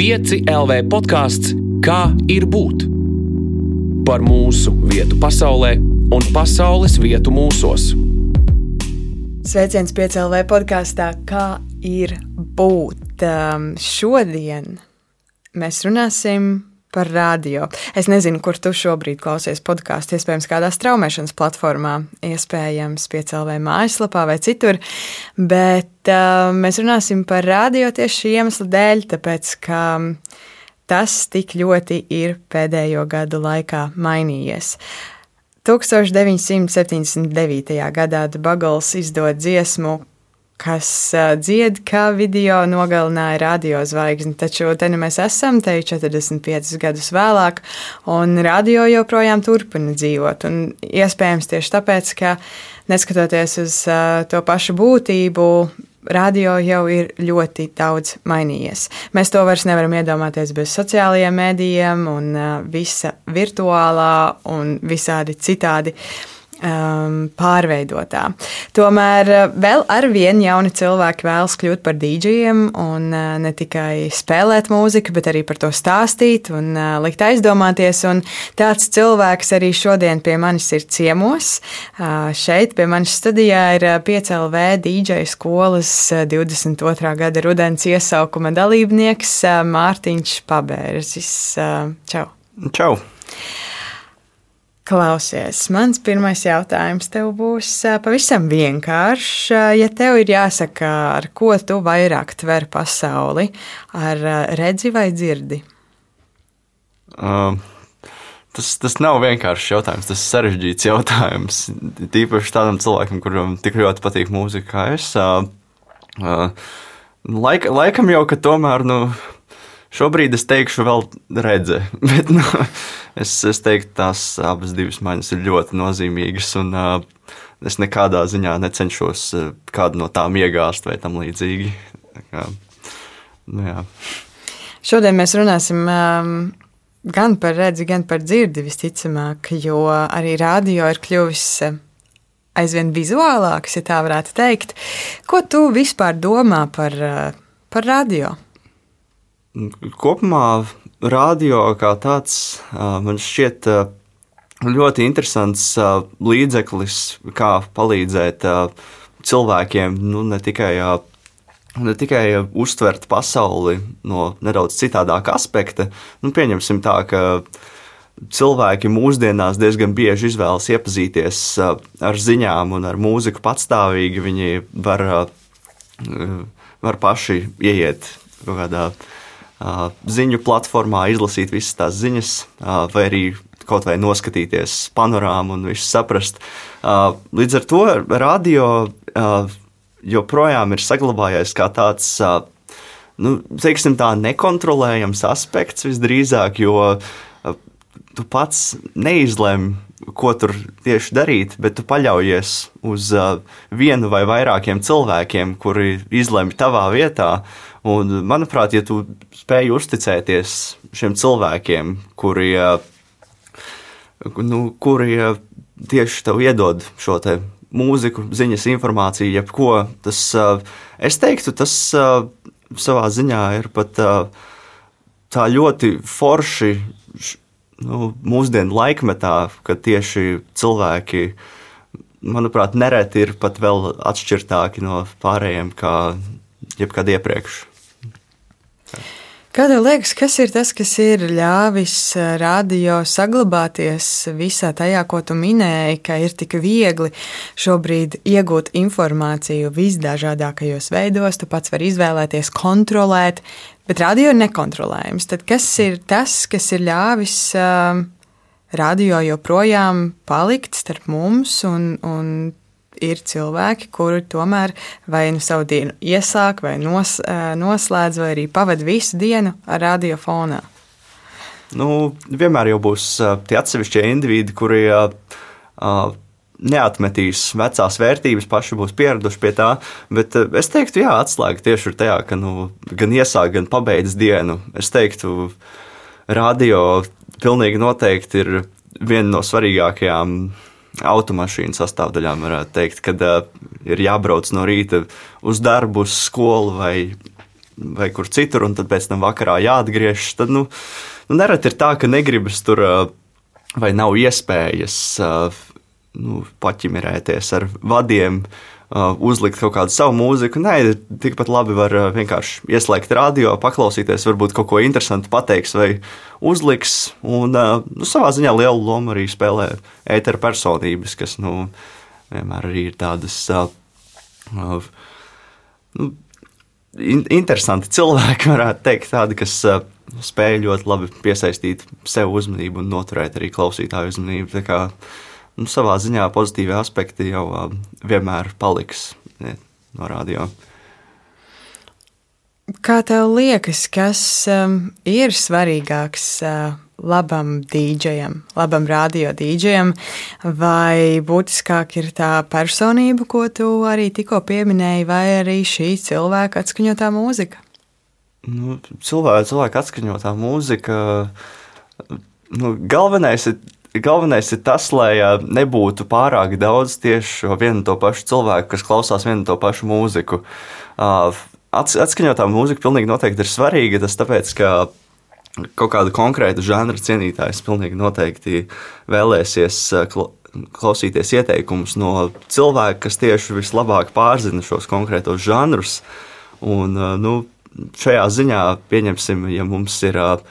5 LV podkāsts Kā ir būt? Par mūsu vietu pasaulē un pasaules vietu mūsos. Sveiciens piecēlē podkāstā, kā ir būt. Um, šodien mēs runāsim par radio. Es nezinu, kur tu šobrīd klausies podkāstu. Iespējams, kādā straumēšanas platformā, iespējams, piecēlē mājaslapā vai citur. Bet uh, mēs runāsim par radio tieši šī iemesla dēļ, tāpēc ka tas tik ļoti ir pēdējo gadu laikā mainījies. 1979. gadā Bagals izdod dziesmu, kas dzied, kā video nogalināja radiozvaigzni. Taču te nu mēs esam, te 45 gadus vēlāk, un radio joprojām turpina dzīvot. Un iespējams tieši tāpēc, ka neskatoties uz to pašu būtību, radio jau ir ļoti daudz mainījies. Mēs to vairs nevaram iedomāties bez sociālajiem mēdījiem un visa virtuālā un visādi citādi. Uh, um, pārveidotā. Tomēr uh, vēl ar vienu jauni cilvēki vēlas kļūt par dīdžiem un uh, ne tikai spēlēt mūziku, bet arī par to stāstīt un uh, likt aizdomāties. Un tāds cilvēks arī šodien pie manis ir ciemos. Uh, šeit pie manis studijā ir 5LV dīdžeja skolas 22. gada rudens iesaukuma dalībnieks Mārtiņš Pabērzis. Čau! Čau! Klausies, mans pirmais jautājums tev būs pavisam vienkāršs. Ja tev ir jāsaka, ar ko tu vairāk tver pasauli, ar redzi vai dzirdi? Uh, tas, tas nav vienkāršs jautājums, tas ir sarežģīts jautājums. Tīpaši tādam cilvēkam, kuram tik ļoti patīk mūzika, kā es. Uh, uh, laika, laikam jau, ka tomēr. Nu, Šobrīd es teikšu, vēl redzē, bet nu, es, es teiktu, tās abas divas maņas ir ļoti nozīmīgas. Un, uh, es nekādā ziņā necenšos uh, kādu no tām iegāzt vai tam līdzīgi. Kā, nu, jā. Šodien mēs runāsim um, gan par redzi, gan par dzirdi visticamāk, jo arī radio ir kļuvis aizvien vizuālāks, ja tā varētu teikt. Ko tu vispār domā par, par radio? Kopumā radio kā tāds man šķiet ļoti interesants līdzeklis, kā palīdzēt cilvēkiem nu, ne tikai, ne tikai uztvert pasauli no nedaudz citādāka aspekta. Nu, pieņemsim tā, ka cilvēki mūsdienās diezgan bieži izvēlas iepazīties ar ziņām un ar mūziku patstāvīgi. Viņi var, var paši ieiet kaut kādā veidā ziņu platformā, izlasīt visas tās ziņas, vai arī kaut vai noskatīties panorāmu un visu saprast. Līdz ar to radio joprojām ir saglabājies kā tāds. Nu, teiksim, tā nekontrolējams aspekts visdrīzāk, jo tu pats neizlemi, ko tur tieši darīt, bet tu paļaujies uz vienu vai vairākiem cilvēkiem, kuri izlemj tavā vietā. Uh, Un, manuprāt, ja tu spēj uzticēties šiem cilvēkiem, kuri, nu, kuri tieši tev iedod šo te mūziku, ziņas, informāciju, jebko, tas, es teiktu, tas savā ziņā ir pat tā ļoti forši nu, mūsdienu laikmetā, kad tieši cilvēki, manuprāt, nereti ir pat vēl atšķirtāki no pārējiem kā jebkad iepriekš. Kā tev liekas, kas ir tas, kas ir ļāvis eh, radio saglabāties visā tajā, ko tu minēji, ka ir tik viegli šobrīd iegūt informāciju visdažādākajos veidos, tu pats vari izvēlēties, kontrolēt, bet radio ir nekontrolējams. Tad kas ir tas, kas ir ļāvis uh, radio joprojām palikt starp mums un, un ir cilvēki, kuri tomēr vai nu savu dienu iesāk, vai nos, noslēdz, vai arī pavada visu dienu ar radiofonā. Nu, vienmēr jau būs tie atsevišķie individi, kuri uh, neatmetīs vecās vērtības, paši būs pieraduši pie tā. Bet es teiktu, jā, atslēga tieši ir tajā, ka nu, gan iesāk, gan pabeidz dienu. Es teiktu, radio pilnīgi noteikti ir viena no svarīgākajām automašīnu sastāvdaļām, varētu teikt, kad uh, ir jābrauc no rīta uz darbu, uz skolu vai vai kur citur, un tad pēc tam vakarā jāatgriežas. Tad, nu, nu nereti ir tā, ka negribas tur vai nav iespējas nu, paķimerēties ar vadiem. Uh, uzlikt kaut kādu savu mūziku. Nē, tikpat labi var uh, vienkārši ieslēgt radio, paklausīties, varbūt kaut ko interesantu pateiks vai uzliks. Un uh, nu, savā ziņā lielu lomu arī spēlē ētera personības, kas nu, vienmēr ir tādas. Nu, interesanti cilvēki, varētu teikt, tādi, kas spēj ļoti labi piesaistīt sev uzmanību un noturēt arī klausītāju uzmanību nu, savā ziņā pozitīvi aspekti jau uh, vienmēr paliks ne, no radio. Kā tev liekas, kas um, ir svarīgāks uh, labam dīdžejam, labam radio dīdžejam, vai būtiskāk ir tā personība, ko tu arī tikko pieminēji, vai arī šī cilvēka atskaņotā mūzika? Nu, cilvēka, cilvēka atskaņotā mūzika. Nu, galvenais ir galvenais ir tas, lai nebūtu pārāk daudz tieši šo vienu to pašu cilvēku, kas klausās vienu to pašu mūziku. Atskaņotā mūzika pilnīgi noteikti ir svarīga. Tas tāpēc, ka kaut kādu konkrētu žanru cienītājs pilnīgi noteikti vēlēsies klausīties ieteikumus no cilvēka, kas tieši vislabāk pārzina šos konkrētos žanrus. Un, nu, šajā ziņā, pieņemsim, ja mums ir uh,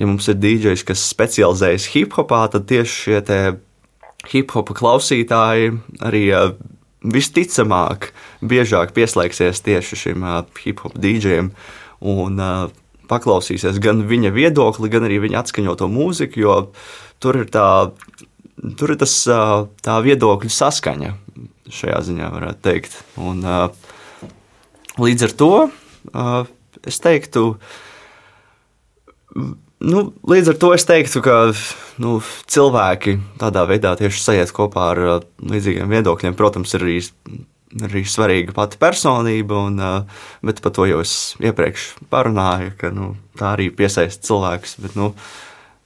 ja mums ir DJs, kas specializējas hip hopā, tad tieši šie hip hopa klausītāji arī uh, visticamāk biežāk pieslēgsies tieši šim uh, hip hop DJam un uh, paklausīsies gan viņa viedokli, gan arī viņa atskaņoto mūziku, jo tur ir tā. Tur ir tas, tā viedokļu saskaņa šajā ziņā, varētu teikt. Un, līdz ar to es teiktu, Nu, līdz ar to es teiktu, ka nu, cilvēki tādā veidā tieši sajiet kopā ar uh, līdzīgiem viedokļiem. Protams, ir arī, arī svarīga pati personība, un, uh, bet par to jau es iepriekš parunāju, ka nu, tā arī piesaista cilvēkus. Bet, nu,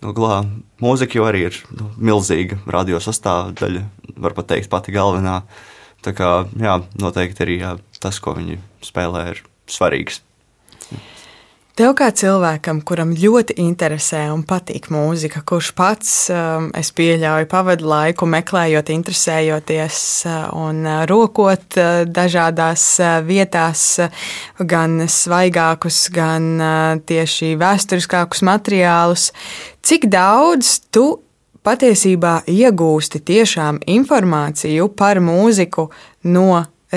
nu, glā, mūzika jau arī ir nu, milzīga radio sastāvdaļa, var pat teikt, pati galvenā. Tā kā jā, noteikti arī jā, tas, ko viņi spēlē, ir svarīgs. Tev kā cilvēkam, kuram ļoti interesē un patīk mūzika, kurš pats, um, es pieļauju, pavadu laiku meklējot, interesējoties uh, un uh, rokot uh, dažādās vietās, gan svaigākus, gan tieši vēsturiskākus materiālus, cik daudz tu patiesībā iegūsti tiešām informāciju par mūziku no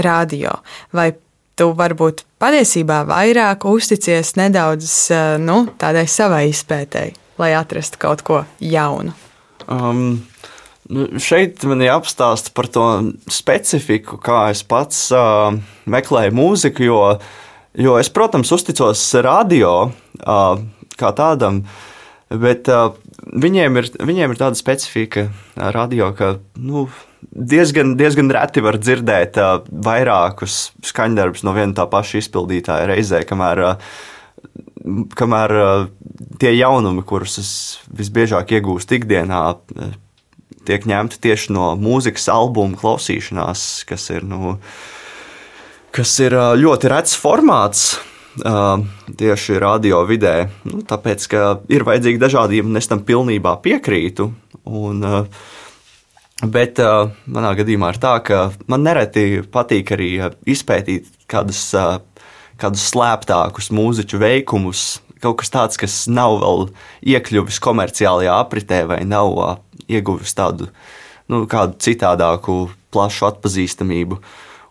radio? Vai tu varbūt patiesībā vairāk uzticies nedaudz eh, nu, tādai savai izpētēji, lai atrastu kaut ko jaunu? Um. Nu, šeit man ir jāapstāsta par to specifiku, kā es pats uh, meklēju mūziku, jo, jo es, protams, uzticos radio uh, kā tādam, bet uh, viņiem, ir, viņiem ir tāda specifika radio, ka nu, diezgan, diezgan reti var dzirdēt uh, vairākus skaņdarbus no viena tā paša izpildītāja reizē, kamēr, uh, kamēr uh, tie jaunumi, kurus es visbiežāk iegūstu ikdienā, tiek ņemti tieši no mūzikas albuma klausīšanās, kas ir, nu, kas ir ļoti rets formāts. Uh, tieši radio vidē, nu, tāpēc, ka ir vajadzīga dažādība, un es tam pilnībā piekrītu. Un, uh, Bet uh, manā gadījumā ir tā, ka man nereti patīk arī uh, izpētīt kādus, uh, kādus slēptākus mūziķu veikumus, kaut kas tāds, kas nav vēl iekļuvis komerciālajā apritē vai nav uh, ieguvis tādu nu, citādāku, plašu atpazīstamību.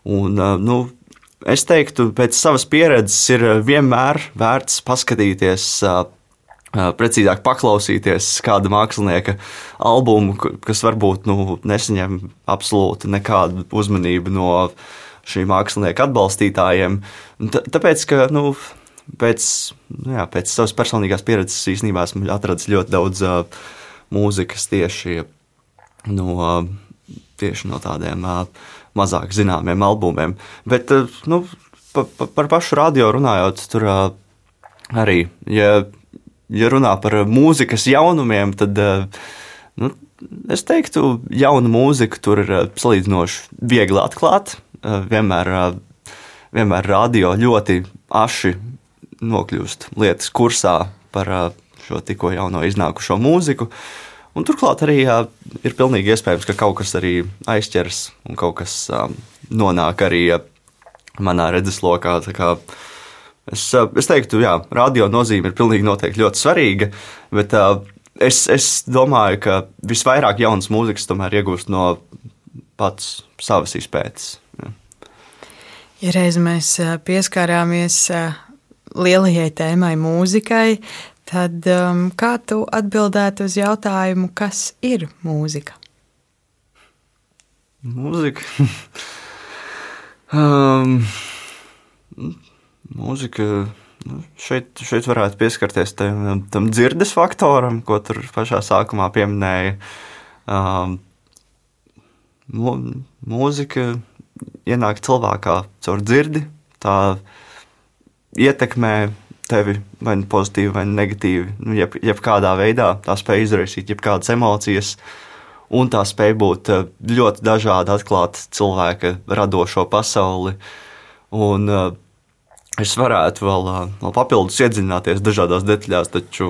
Un, uh, nu, es teiktu, pēc savas pieredzes ir vienmēr vērts paskatīties uh, precīzāk paklausīties kāda mākslinieka albumu, kas varbūt nu, nesaņem absolūti nekādu uzmanību no šī mākslinieka atbalstītājiem. Tāpēc, ka nu, pēc, nu, jā, pēc savas personīgās pieredzes īstenībā esmu atradis ļoti daudz uh, mūzikas tieši no, uh, tieši no tādiem uh, mazāk zināmiem albumiem. Bet uh, nu, pa, pa, par pašu radio runājot, tur uh, arī. Ja ja runā par mūzikas jaunumiem, tad eh, nu, es teiktu, jauna mūzika tur ir eh, salīdzinoši viegli atklāt. Eh, vienmēr, vienmēr radio ļoti aši nokļūst lietas kursā par šo tikko jauno iznākušo mūziku. Un turklāt arī jā, ir pilnīgi iespējams, ka kaut kas arī aizķers un kaut kas um, nonāk arī manā redzeslokā. Es, es teiktu, ka radio nozīme ir pilnīgi noteikti ļoti svarīga, bet uh, es, es domāju, ka visvairāk jaunas mūzikas tomēr iegūst no pats savas izpētes. Ja. Ja reiz mēs pieskārāmies lielajai tēmai, mūzikai, Tad um, kā tu atbildētu uz jautājumu, kas ir mūzika? Mūzika. um, mūzika. Nu, šeit, šeit varētu pieskarties tam, tam dzirdes faktoram, ko tur pašā sākumā pieminēja. Um, mūzika ienāk cilvēkā caur dzirdi, tā ietekmē tevi vai nu pozitīvi, vai negatīvi. Nu, jeb, jebkādā veidā tā spēja izraisīt jebkādas emocijas, un tā spēja būt eh, ļoti dažāda, atklāt cilvēka radošo pasauli. Un, uh, es varētu vēl, vēl papildus iedziļināties dažādās detaļās, taču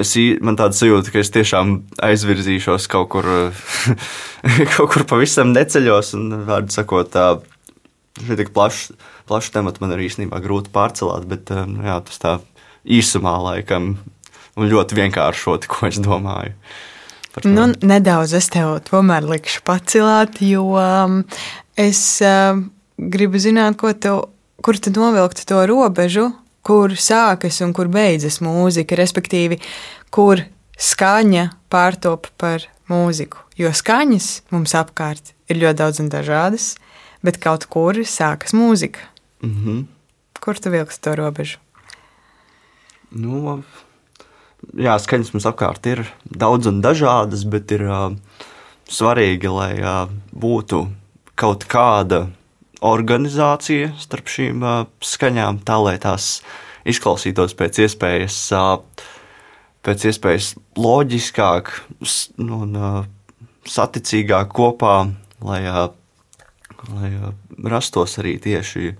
es, man tāda sajūta, ka es tiešām aizvirzīšos kaut kur, kaut kur pavisam neceļos, un, vārdu sakot, šī tik plašs plašu tematu man arī īstenībā grūti pārcelāt, bet nu, jā, tas tā īsumā laikam un ļoti vienkāršoti, ko es domāju. Nu, nedaudz es tev tomēr likšu pacelāt, jo es gribu zināt, tu, kur tu novilktu to robežu, kur sākas un kur beidzas mūzika, respektīvi, kur skaņa pārtop par mūziku. Jo skaņas mums apkārt ir ļoti daudz un dažādas, bet kaut kur sākas mūzika. Mm -hmm. Kur tu vilksi to robežu? Nu, jā, skaņas mums apkārt ir daudz un dažādas, bet ir uh, svarīgi, lai uh, būtu kaut kāda organizācija starp šīm skaņām, tā lai tās izklausītos pēc iespējas, pēc iespējas loģiskāk un uh, saticīgāk kopā, lai, lai rastos arī tieši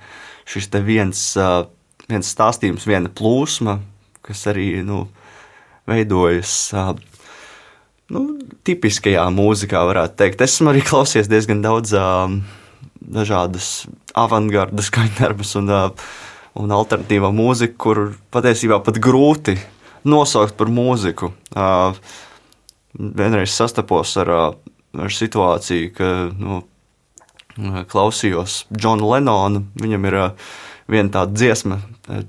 šis viens, viens stāstījums, viena plūsma, kas arī nu, veidojas. Nu, tipiskajā mūzikā, varētu teikt. Esmu arī klausies diezgan daudz uh, dažādas avangarda skaņdarbus un, un alternatīvā mūziku, kur patiesībā pat grūti nosaukt par mūziku. Vienreiz sastapos ar, ar situāciju, ka nu, klausījos Džonu Lenonu. Viņam ir viena tāda dziesma,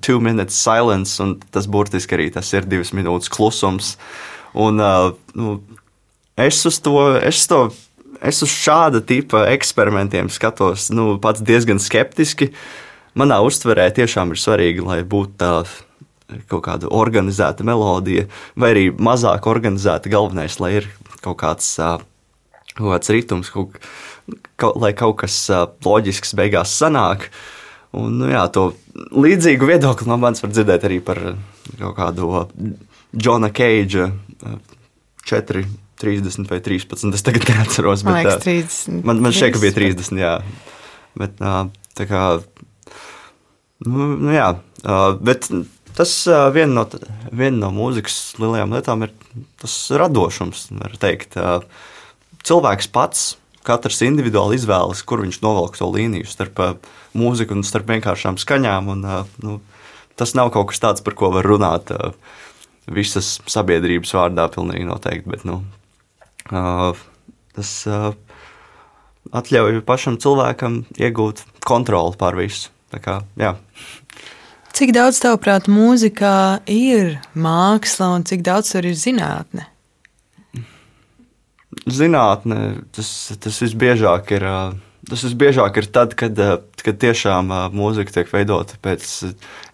Two Minutes Silence, un tas burtiski arī tas ir divas minūtes klusums. Un, nu, es to, es to, es uz šāda tipa eksperimentiem skatos nu, pats diezgan skeptiski. Manā uztverē tiešām ir svarīgi, lai būtu tā kaut kāda organizēta melodija, vai arī mazāk organizēta. Galvenais, lai ir kaut kāds, kaut kāds ritms, kaut kaut, lai kaut kas loģisks beigās sanāk. Un, nu, jā, to līdzīgu viedokli no manis var dzirdēt arī par kaut kādu Džona Keidža 4, 30 vai 13. Es tagad neatceros. Man bet, liekas, 30. Man, man ka bija 30. Jā. Bet, tā kā, nu, nu jā, bet tas viena no, viena no mūzikas lielajām lietām ir tas radošums. Cilvēks pats katrs individuāli izvēlas, kur viņš novelk to līniju starp mūziku un starp vienkāršām skaņām. Un, nu, tas nav kaut kas tāds, par ko var runāt visas sabiedrības vārdā, pilnīgi noteikti. Bet, nu, tas atļauj pašam cilvēkam iegūt kontroli pār visu. Kā, jā. Cik daudz, tavuprāt, mūzikā ir māksla un cik daudz tur ir zinātne? zinātne, tas, tas visbiežāk ir. Tas visbiežāk ir tad, kad, kad tiešām mūzika tiek veidota pēc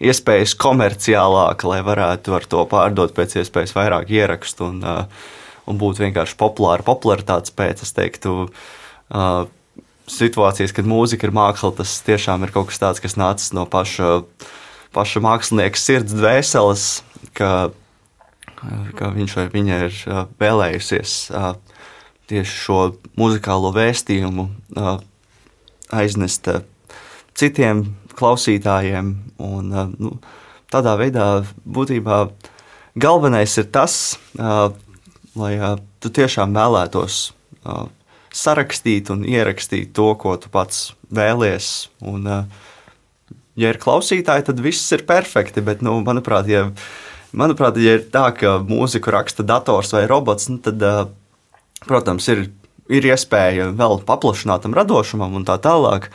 iespējas komerciālāka, lai varētu ar to pārdot pēc iespējas vairāk ierakstu un, un būt vienkārši populāra popularitātes pēc. Es teiktu, situācijas, kad mūzika ir māksla, tas tiešām ir kaut kas tāds, kas nācis no paša, paša mākslinieka sirds dvēseles, ka, ka viņš vai viņa ir vēlējusies tieši šo muzikālo vēstījumu aiznest citiem klausītājiem. Un, uh, nu, tādā veidā būtībā galvenais ir tas, uh, lai uh, tu tiešām vēlētos uh, sarakstīt un ierakstīt to, ko tu pats vēlies. Un, uh, ja ir klausītāji, tad viss ir perfekti. Bet, nu, manuprāt, ja, manuprāt, ja ir tā, ka mūziku raksta dators vai robots, nu, tad, uh, protams, ir, ir iespēja vēl paplašinātam radošumam un tā tālāk.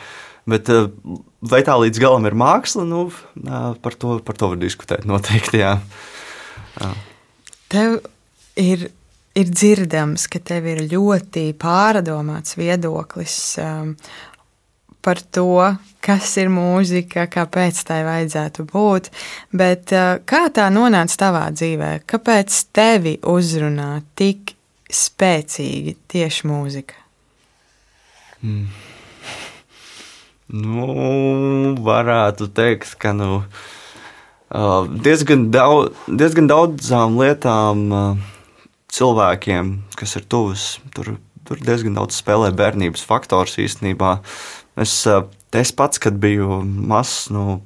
Bet uh, vai tā līdz galam ir māksla, nu, par, to, par to var diskutēt noteikti. Jā. Tev ir ir dzirdams, ka tev ir ļoti pārdomāts viedoklis um, par to, kas ir mūzika, kāpēc tai vajadzētu būt. Bet uh, kā tā nonāca tavā dzīvē? Kāpēc tevi uzrunā tik spēcīgi tieši mūzika? Mm. Nu, varētu teikt, ka nu, uh, diezgan, daudz, diezgan daudzām lietām uh, cilvēkiem, kas ir tuvs. Tur, tur diezgan daudz spēlē bērnības faktors īstenībā. Es, eh, es pats, kad biju mazs, nu,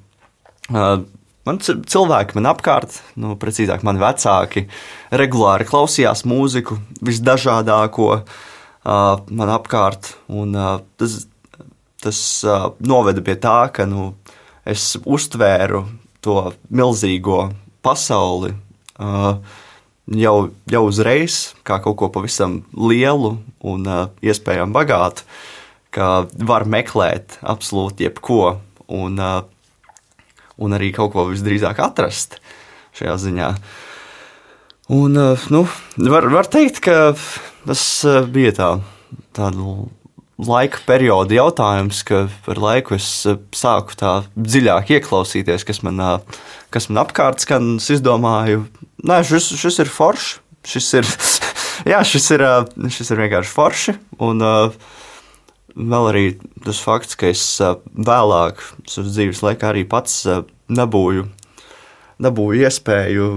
eh, man cilvēki man apkārt, nu, precīzāk, mani vecāki, regulāri klausījās mūziku, visdažādāko uh, man apkārt. Un, uh, tas tas uh, noveda pie tā, ka nu, es uztvēru to milzīgo pasauli. Uh, jau, jau uzreiz kā kaut ko pavisam lielu un uh, iespējami bagātu, ka var meklēt absolūti jebko un, uh, un arī kaut ko visdrīzāk atrast šajā ziņā. Un, uh, nu, var, var teikt, ka tas uh, bija tā, tāda laika perioda jautājums, ka ar laiku es sāku tā dziļāk ieklausīties, kas man, kas man apkārt skan. Es izdomāju, Nē, šis, šis ir foršs. Šis ir, jā, šis ir, šis ir vienkārši forši. Un vēl arī tas fakts, ka es vēlāk, savas dzīves laikā, arī pats dabūju, dabūju iespēju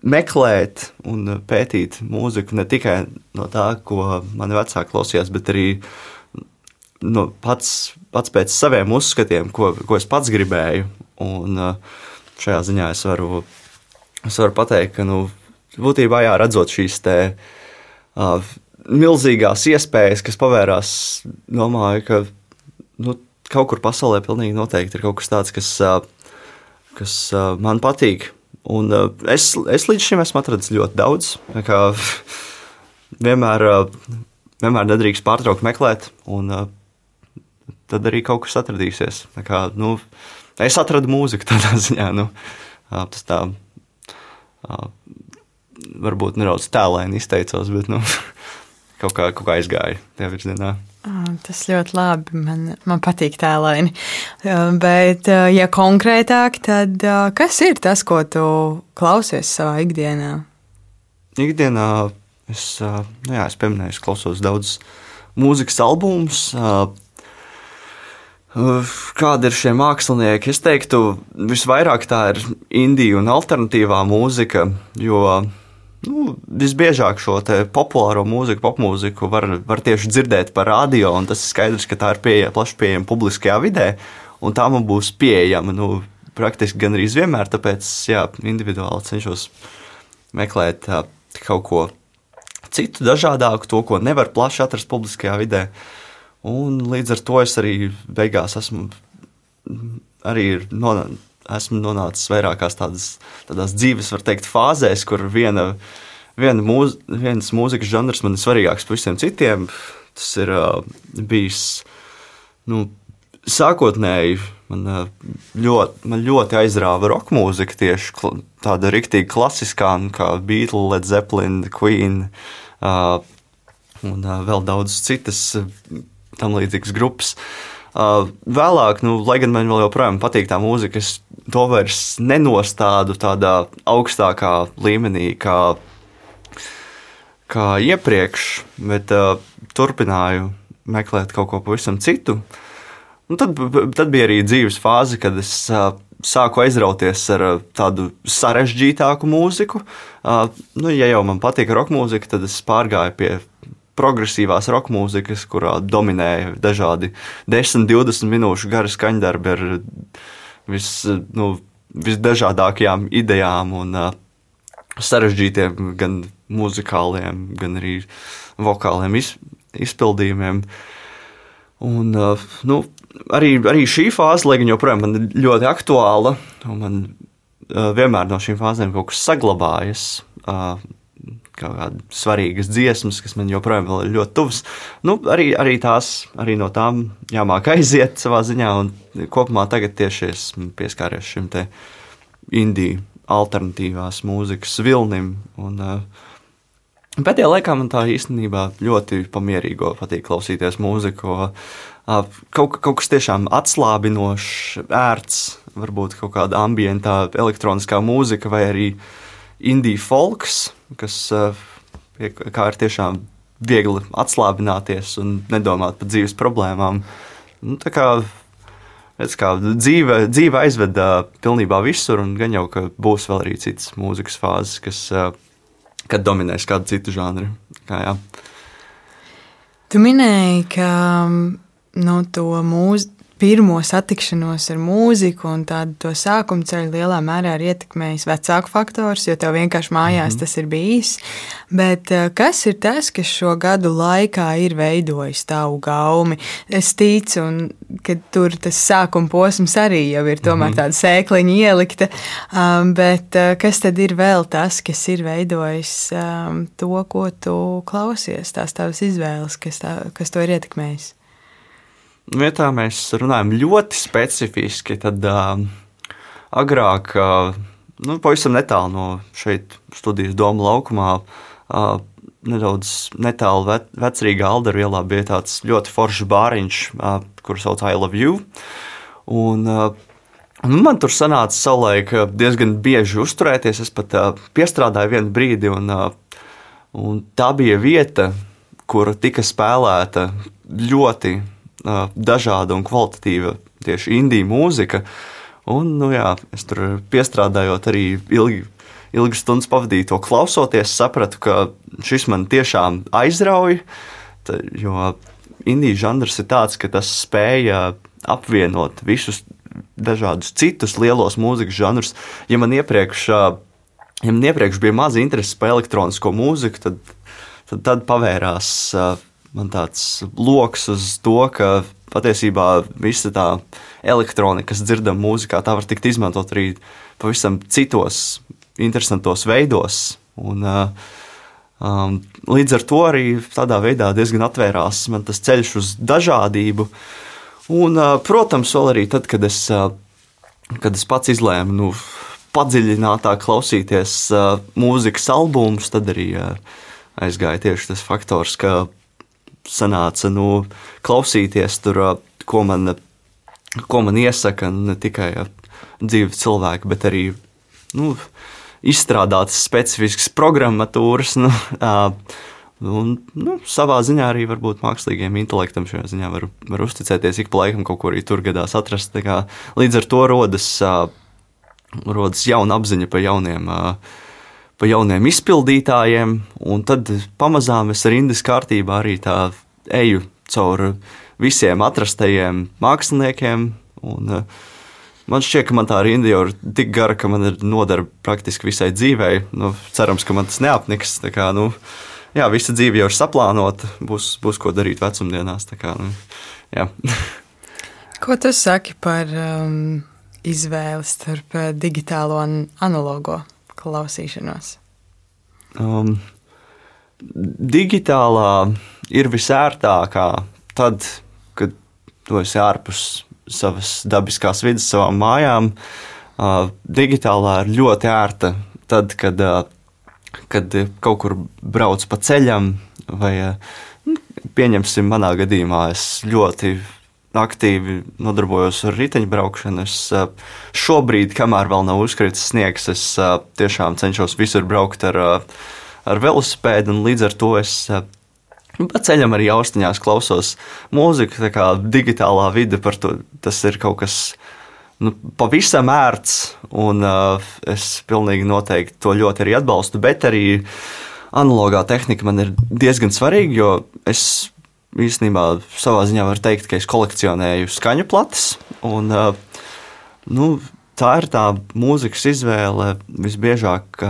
meklēt un pētīt mūziku ne tikai no tā, ko mani vecāki klausījās, bet arī no pats, pats pēc saviem uzskatiem, ko, ko es pats gribēju. Un šajā ziņā es varu es varu pateikt, ka nu, būtībā jā, redzot šīs te, uh, milzīgās iespējas, kas pavērās, domāju, ka nu, kaut kur pasaulē pilnīgi noteikti ir kaut kas tāds, kas, uh, kas man patīk. Un, es, es līdz šim esmu atradzis ļoti daudz. Vienmēr, vienmēr nedrīkst pārtraukt meklēt, un tad arī kaut kas atradīsies. Kā, nu, es atradu mūziku tādā ziņā. Nu, tas tā varbūt nedaudz tēlēni izteicos, bet nu, kaut, kā, kaut kā aizgāja tajā virzienā. Tas ļoti labi. Man, man patīk tēlaini. Bet, ja konkrētāk, tad kas ir tas, ko tu klausies savā ikdienā? Ikdienā es, nu jā, es pieminēju, es klausos daudz mūzikas albumus. Kādi ir šie mākslinieki? Es teiktu, visvairāk tā ir indija un alternatīvā mūzika, jo nu, visbiežāk šo populāro mūziku, popmūziku var, var tieši dzirdēt par radio, un tas ir skaidrs, ka tā ir pieeja, plaši pieejama publiskajā vidē, un tā man būs pieejama nu, praktiski gan arī vienmēr, tāpēc jā, individuāli cenšos meklēt tā, kaut ko citu, dažādāku, to, ko nevar plaši atrast publiskajā vidē. Uh, Un līdz ar to es arī beigās esmu, arī nonā, esmu nonācis vairākās tādas, tādās dzīves, var teikt, fāzēs, kur viena, viena mūz, viens mūzikas žanrs man ir svarīgāks par visiem citiem. Tas ir uh, bijis nu, sākotnēji. Man, uh, ļoti, man ļoti aizrāva roka mūzika, tieši tāda rīktīva klasiskā, nu, kā Beatles, Led Zeppelin, Queen uh, un uh, vēl daudz citas tam līdzīgas grupas. Uh, vēlāk, nu, lai gan man joprojām patīk tā mūzika, es to vairs nenostādu tādā augstākā līmenī kā, kā iepriekš, bet uh, turpināju meklēt kaut ko pavisam citu. Un tad, tad bija arī dzīves fāze, kad es uh, sāku aizrauties ar uh, tādu sarežģītāku mūziku. Uh, nu, ja jau man patīk roka mūzika, tad es pārgāju pie progresīvās roka mūzikas, kurā dominēja dažādi 10, 20 minūšu gari skaņdarbi ar vis, nu, visdažādākajām idejām un uh, sarežģītiem gan muzikāliem, gan arī vokāliem iz, izpildījumiem. Un, uh, nu, arī, arī šī fāze, lai gan joprojām man ir ļoti aktuāla, un man uh, vienmēr no šīm fāzēm kaut kas saglabājas. Uh, kaut kādas svarīgas dziesmas, kas man joprojām ir ļoti tuvas. Nu, arī, arī tās, arī no tām jāmāk aiziet savā ziņā, un kopumā tagad tieši esmu pieskāries šim te indiju alternatīvās mūzikas vilnim. Un, uh, Pēdējā laikā man tā īstenībā ļoti pamierīgo patīk klausīties mūziku. Kaut, kaut kas tiešām atslābinošs, ērts, varbūt kaut kāda ambientā, elektroniskā mūzika vai arī indija folks, kas kā ir tiešām viegli atslābināties un nedomāt par dzīves problēmām. Nu, tā kā, kā dzīve, dzīve aizveda pilnībā visur, un gan jau, ka būs vēl arī citas mūzikas fāzes, kas kad dominēs kādu citu žanru. Kā, jā. tu minēji, ka no nu, to mūziku pirmo satikšanos ar mūziku un tādu to sākuma ceļu lielā mērā ir ietekmējis vecāku faktors, jo tev vienkārši mājās mm -hmm. tas ir bijis. Bet eh, kas ir tas, kas šo gadu laikā ir veidojis tavu gaumi? Es ticu, un, ka tur tas sākuma posms arī jau ir tomēr mm -hmm. tāda sēkliņa ielikta, um, bet uh, kas tad ir vēl tas, kas ir veidojis um, to, ko tu klausies, tās tavas izvēles, kas, tā, kas to ir ietekmējis? Vietā mēs runājam ļoti specifiski, tad uh, agrāk, uh, nu, pavisam netālu no šeit, studijas doma laukumā, uh, nedaudz netālu ve vecrīgā Aldera ielā bija tāds ļoti foršs bāriņš, uh, kuru sauc I Love You. Un, uh, Nu, man tur sanāca savulaik diezgan bieži uzturēties. Es pat uh, piestrādāju vienu brīdi, un, uh, un tā bija vieta, kur tika spēlēta ļoti dažāda un kvalitatīva tieši indija mūzika. Un, nu, jā, es tur piestrādājot arī ilgi, ilgas stundas pavadīju to klausoties, sapratu, ka šis man tiešām aizrauja. Jo indijas žanrs ir tāds, ka tas spēja apvienot visus dažādus citus lielos mūzikas žanrus. Ja man iepriekš, ja man iepriekš bija maza interese par elektronisko mūziku, tad, tad, tad pavērās man tāds lokus uz to, ka patiesībā visa tā elektronika, kas dzirdama mūzikā, tā var tikt izmantot arī pavisam citos, interesantos veidos. Un, uh, um, līdz ar to arī tādā veidā diezgan atvērās man tas ceļš uz dažādību. Un, uh, protams, vēl arī tad, kad es, uh, kad es pats izlēmu nu, padziļinātāk klausīties mūzikas albumus, tad arī aizgāja tieši tas faktors, ka sanāca nu, klausīties tur, ko man, ko man iesaka ne tikai dzīvi cilvēki, bet arī nu, izstrādātas specifiskas programmatūras. Nu, Un, nu, savā ziņā arī mākslīgiem intelektam šajā ziņā var, var uzticēties. Ik pa laikam kaut ko arī tur gadās atrast. Kā, līdz ar to rodas, rodas jauna apziņa par jauniem uh, pa jauniem izpildītājiem, un tad pamazām es ar rindas kārtībā arī tā eju cauri visiem atrastajiem māksliniekiem. Un, uh, Man šķiet, ka man tā rinda jau ir tik gara, ka man ir nodara praktiski visai dzīvei. Nu, cerams, ka man tas neapniks. Kā, nu, jā, visa dzīve jau ir saplānota, būs, būs ko darīt vecumdienās. Kā, nu, jā. ko tu saki par um, izvēli starp uh, digitālo un analogo? Klausīšanos? Um, digitālā ir visērtākā tad, kad tu esi ārpus savas dabiskās vidas, savām mājām. Uh, digitālā ir ļoti ērta tad, kad, uh, kad kaut kur brauc pa ceļam, vai, uh, pieņemsim, manā gadījumā es ļoti aktīvi nodarbojos ar riteņbraukšanu. Es šobrīd, kamēr vēl nav uzkritis sniegs, es tiešām cenšos visur braukt ar, ar velosipēdu, un līdz ar to es pa ceļam arī austiņās klausos mūziku. Tā kā digitālā vide par to tas ir kaut kas. Nu, pavisam ērts, un uh, es pilnīgi noteikti to ļoti arī atbalstu. Bet arī analogā tehnika man ir diezgan svarīga, jo es īstenībā savā ziņā var teikt, ka es kolekcionēju skaņu plates. Un, uh, nu, tā ir tā mūzikas izvēle visbiežāk.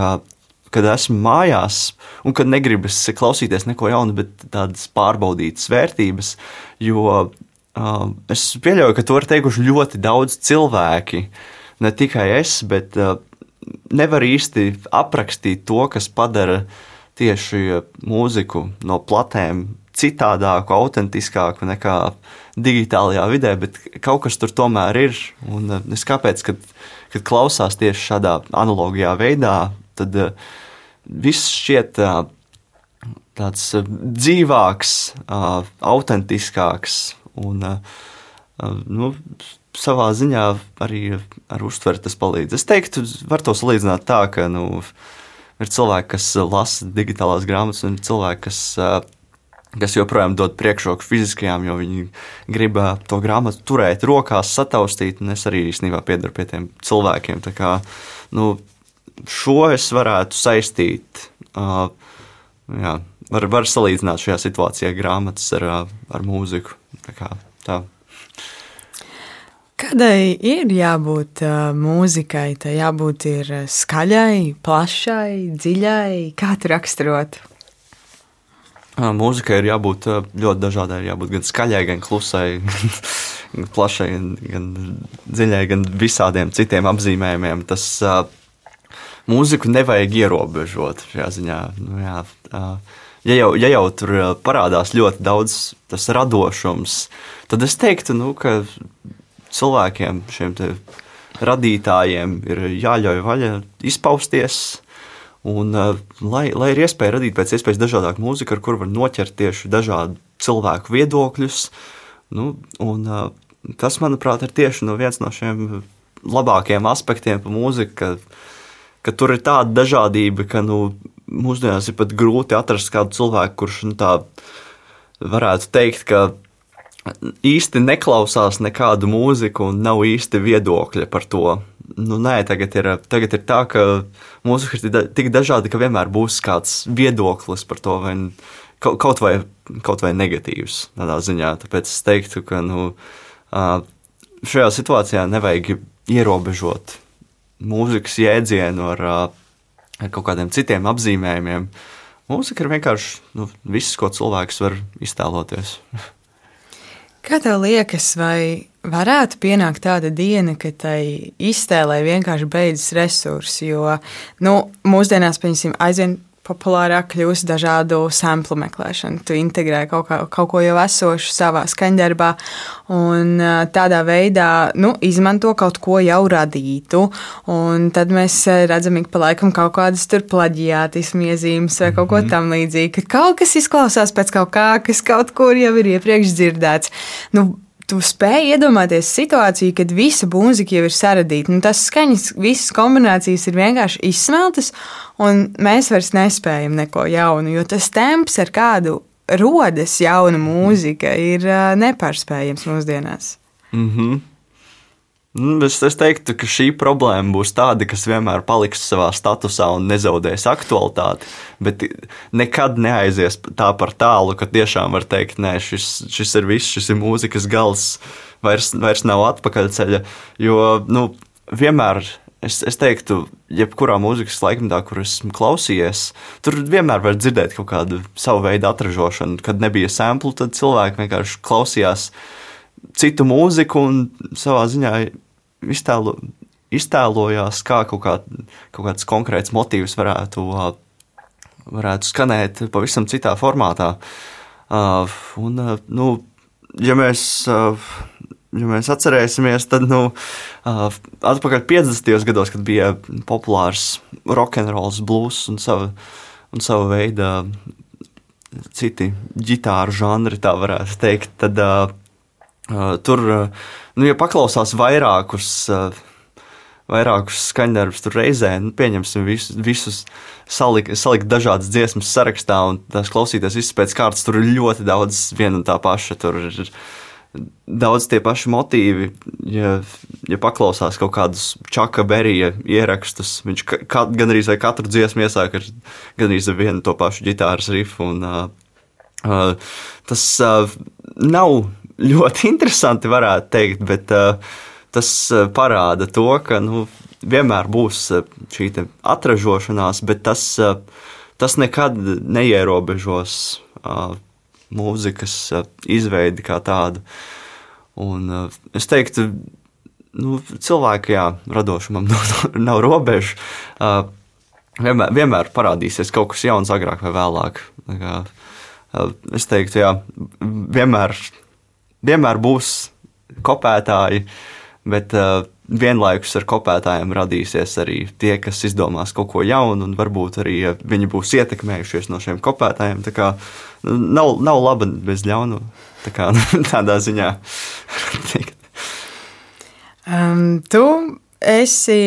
Kad esmu mājās, un kad negribas klausīties neko jaunu, bet tādas pārbaudītas vērtības, jo uh, es pieļauju, ka to ir teikuši ļoti daudz cilvēki. Ne tikai es, bet uh, nevar īsti aprakstīt to, kas padara tieši mūziku no platēm citādāku, autentiskāku nekā digitālajā vidē, bet kaut kas tur tomēr ir. Un eh, es kāpēc, kad, kad klausās tieši šādā analogijā veidā, tad uh, viss šķiet uh, tāds dzīvāks, autentiskāks un nu, savā ziņā arī ar uztveri tas palīdz. Es teiktu, var to salīdzināt tā, ka nu, ir cilvēki, kas lasa digitālās grāmatas, un cilvēki, kas kas joprojām dod priekšroku fiziskajām, jo viņi grib to grāmatu turēt rokās, sataustīt. Es arī īstenībā piedaru pie tiem cilvēkiem. Kā, nu, šo es varētu saistīt. Uh, jā, var, var salīdzināt šajā situācijā grāmatas ar, ar mūziku. Tā kā, tā. Kādai ir jābūt uh, mūzikai? Tā jābūt ir skaļai, plašai, dziļai. Kā tu raksturotu? Mūzikai ir jābūt ļoti dažādai. Ir jābūt gan skaļai, gan klusai, gan plašai, gan dziļai, gan visādiem citiem apzīmējumiem. Tas uh, mūziku nevajag ierobežot šajā ziņā. Nu, jā, uh, ja, jau, ja jau tur parādās ļoti daudz tas radošums, tad es teiktu, nu, ka cilvēkiem, šiem radītājiem, ir jāļauj vaļa izpausties Un, lai, lai ir iespēja radīt pēc iespējas dažādāku mūziku, ar kuru var noķert tieši dažādu cilvēku viedokļus, nu, un, tas, manuprāt, ir tieši no viens no šiem labākajiem aspektiem par mūziku, ka, ka tur ir tāda dažādība, ka nu, mūsdienās ir pat grūti atrast kādu cilvēku, kurš nu, tā varētu teikt, ka īsti neklausās nekādu mūziku un nav īsti viedokļa par to. Nu, nē, tagad ir, tagad ir tā, ka mūzika ir tik dažāda, ka vienmēr būs kāds viedoklis par to, vai kaut vai, kaut vai negatīvs tādā ziņā. Tāpēc es teiktu, ka nu, šajā situācijā nevajag ierobežot mūzikas jēdzienu ar, ar kaut kādiem citiem apzīmējumiem. Mūzika ir vienkārši nu, viss, ko cilvēks var iztēloties. Kā tev liekas, vai varētu pienākt tāda diena, ka tai iztēlē vienkārši beidzas resursi? Jo nu, mūsdienās, piemēram, aizvien populārāk kļūst dažādu samplu meklēšana. Tu integrē kaut, kā, kaut ko jau esošu savā skaņdarbā, un tādā veidā nu, izmanto kaut ko jau radītu. Un tad mēs redzam, ik pa laikam kaut kādas tur plaģiātismu iezīmes vai kaut ko mhm. tam līdzīgu. Ka kaut kas izklausās pēc kaut kā, kas kaut kur jau ir iepriekš dzirdēts. Nu, tu spēj iedomāties situāciju, kad visa mūzika jau ir saradīta. Nu, tas skaņas, visas kombinācijas ir vienkārši izsmeltas, un mēs vairs nespējam neko jaunu, jo tas temps, ar kādu rodas jauna mūzika, ir nepārspējams mūsdienās. Mm -hmm. Nu, es, es teiktu, ka šī problēma būs tāda, kas vienmēr paliks savā statusā un nezaudēs aktualitāti. Bet nekad neaizies tā par tālu, ka tiešām var teikt, nē, šis, šis ir viss, šis ir mūzikas gals, vairs, vairs nav atpakaļceļa. Jo nu, vienmēr es, es teiktu, jebkurā mūzikas laikmetā, kur esmu klausījies, tur vienmēr var dzirdēt kaut kādu savu veidu atražošanu. Kad nebija samplu, tad cilvēki vienkārši klausījās citu mūziku un savā ziņā iztēlo, iztēlojās, kā kaut, kā kaut kāds konkrēts motīvs varētu, varētu skanēt pavisam citā formātā. Un, nu, ja mēs, ja mēs atcerēsimies, tad nu, atpakaļ 50. gados, kad bija populārs rokenrols, blues un sava, un sava veida citi ģitāru žanri, tā varētu teikt, tad tur, uh, nu, ja paklausās vairākus, uh, vairākus skaņdarbus reizē, nu, pieņemsim visus, visus salikt, salikt dažādas dziesmas sarakstā un tās klausīties visas pēc kārtas, tur ir ļoti daudz viena un tā paša. Tur ir daudz tie paši motīvi. Ja, ja paklausās kaut kādus čaka berija ierakstus, viņš ka, gan arī katru dziesmu iesāk ar gan arī vienu to pašu ģitāras rifu. Un, uh, uh, tas uh, nav ļoti interesanti, varētu teikt, bet uh, tas parāda to, ka nu, vienmēr būs šī atražošanās, bet tas, tas nekad neierobežos mūzikas izveidi kā tādu. Un, es teiktu, nu, cilvēkam, radošumam nav, nav robežu. Vienmēr, vienmēr parādīsies kaut kas jauns, agrāk vai vēlāk. Es teiktu, jā, vienmēr, vienmēr būs kopētāji, bet uh, vienlaikus ar kopētājiem radīsies arī tie, kas izdomās kaut ko jaunu, un varbūt arī viņi būs ietekmējušies no šiem kopētājiem. Tā kā nu, nav, nav laba bez ļaunu. Tā kā, tādā ziņā. um, tu esi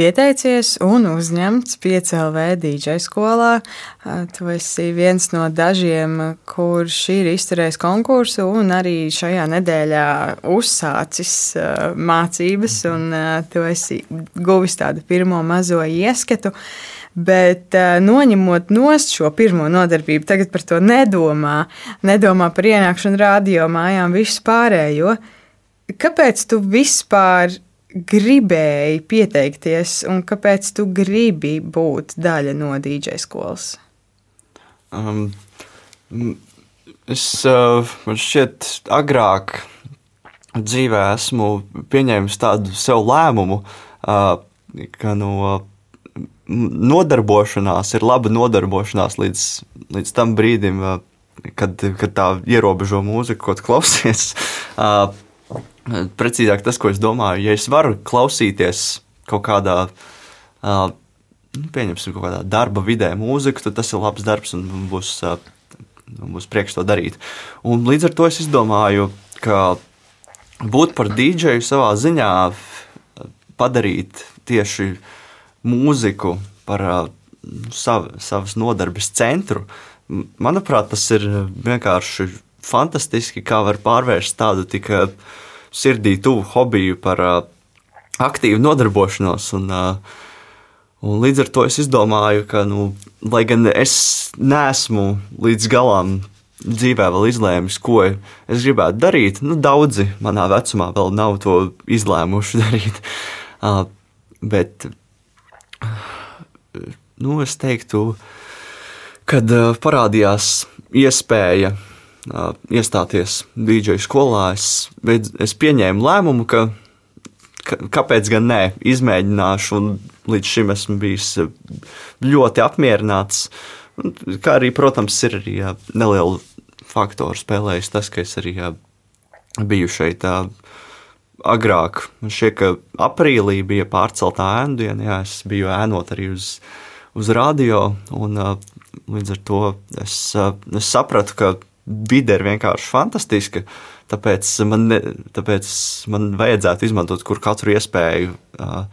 pieteicies un uzņemts PCLV DJ skolā. Tu esi viens no dažiem, kurš ir izturējis konkursu un arī šajā nedēļā uzsācis mācības, un tu esi guvis tādu pirmo mazo ieskatu. Bet noņemot nost šo pirmo nodarbību, tagad par to nedomā, nedomā par ienākšanu radio mājām, visu pārējo. Kāpēc tu vispār gribēji pieteikties un kāpēc tu gribi būt daļa no DJ skolas? Um, es uh, man šķiet, agrāk dzīvē esmu pieņēmis tādu sev lēmumu, uh, ka no nodarbošanās ir laba nodarbošanās līdz, līdz tam brīdim, uh, kad, kad tā ierobežo mūziku, ko klausies. Precīzāk tas, ko es domāju, ja es varu klausīties kaut kādā, uh, pieņemsim, kaut kādā darba vidē mūziku, tad tas ir labs darbs un būs, uh, būs prieks to darīt. Un līdz ar to es izdomāju, ka būt par dīdžeju savā ziņā padarīt tieši mūziku par uh, sav, savas nodarbes centru, manuprāt, tas ir vienkārši fantastiski, kā var pārvērst tādu tikai sirdī tuvu hobiju par uh, aktīvu nodarbošanos. Un, uh, un līdz ar to es izdomāju, ka, nu, lai gan es neesmu līdz galam dzīvē vēl izlēmis, ko es gribētu darīt, nu, daudzi manā vecumā vēl nav to izlēmuši darīt. Uh, bet nu, es teiktu, kad parādījās iespēja iestāties DJ skolā, es, es pieņēmu lēmumu, ka, kāpēc gan ne, izmēģināšu, līdz šim esmu bijis ļoti apmierināts. Un, kā arī, protams, ir arī jā, neliela faktora spēlējis tas, ka es arī jā, biju šeit. Tā, agrāk, šķiet, ka aprīlī bija pārcelta ēnu diena, jā, es biju ēnot arī uz, uz radio, un līdz ar to es, es sapratu, ka vide ir vienkārši fantastiska. Tāpēc man, ne, tāpēc man vajadzētu izmantot katru iespēju uh,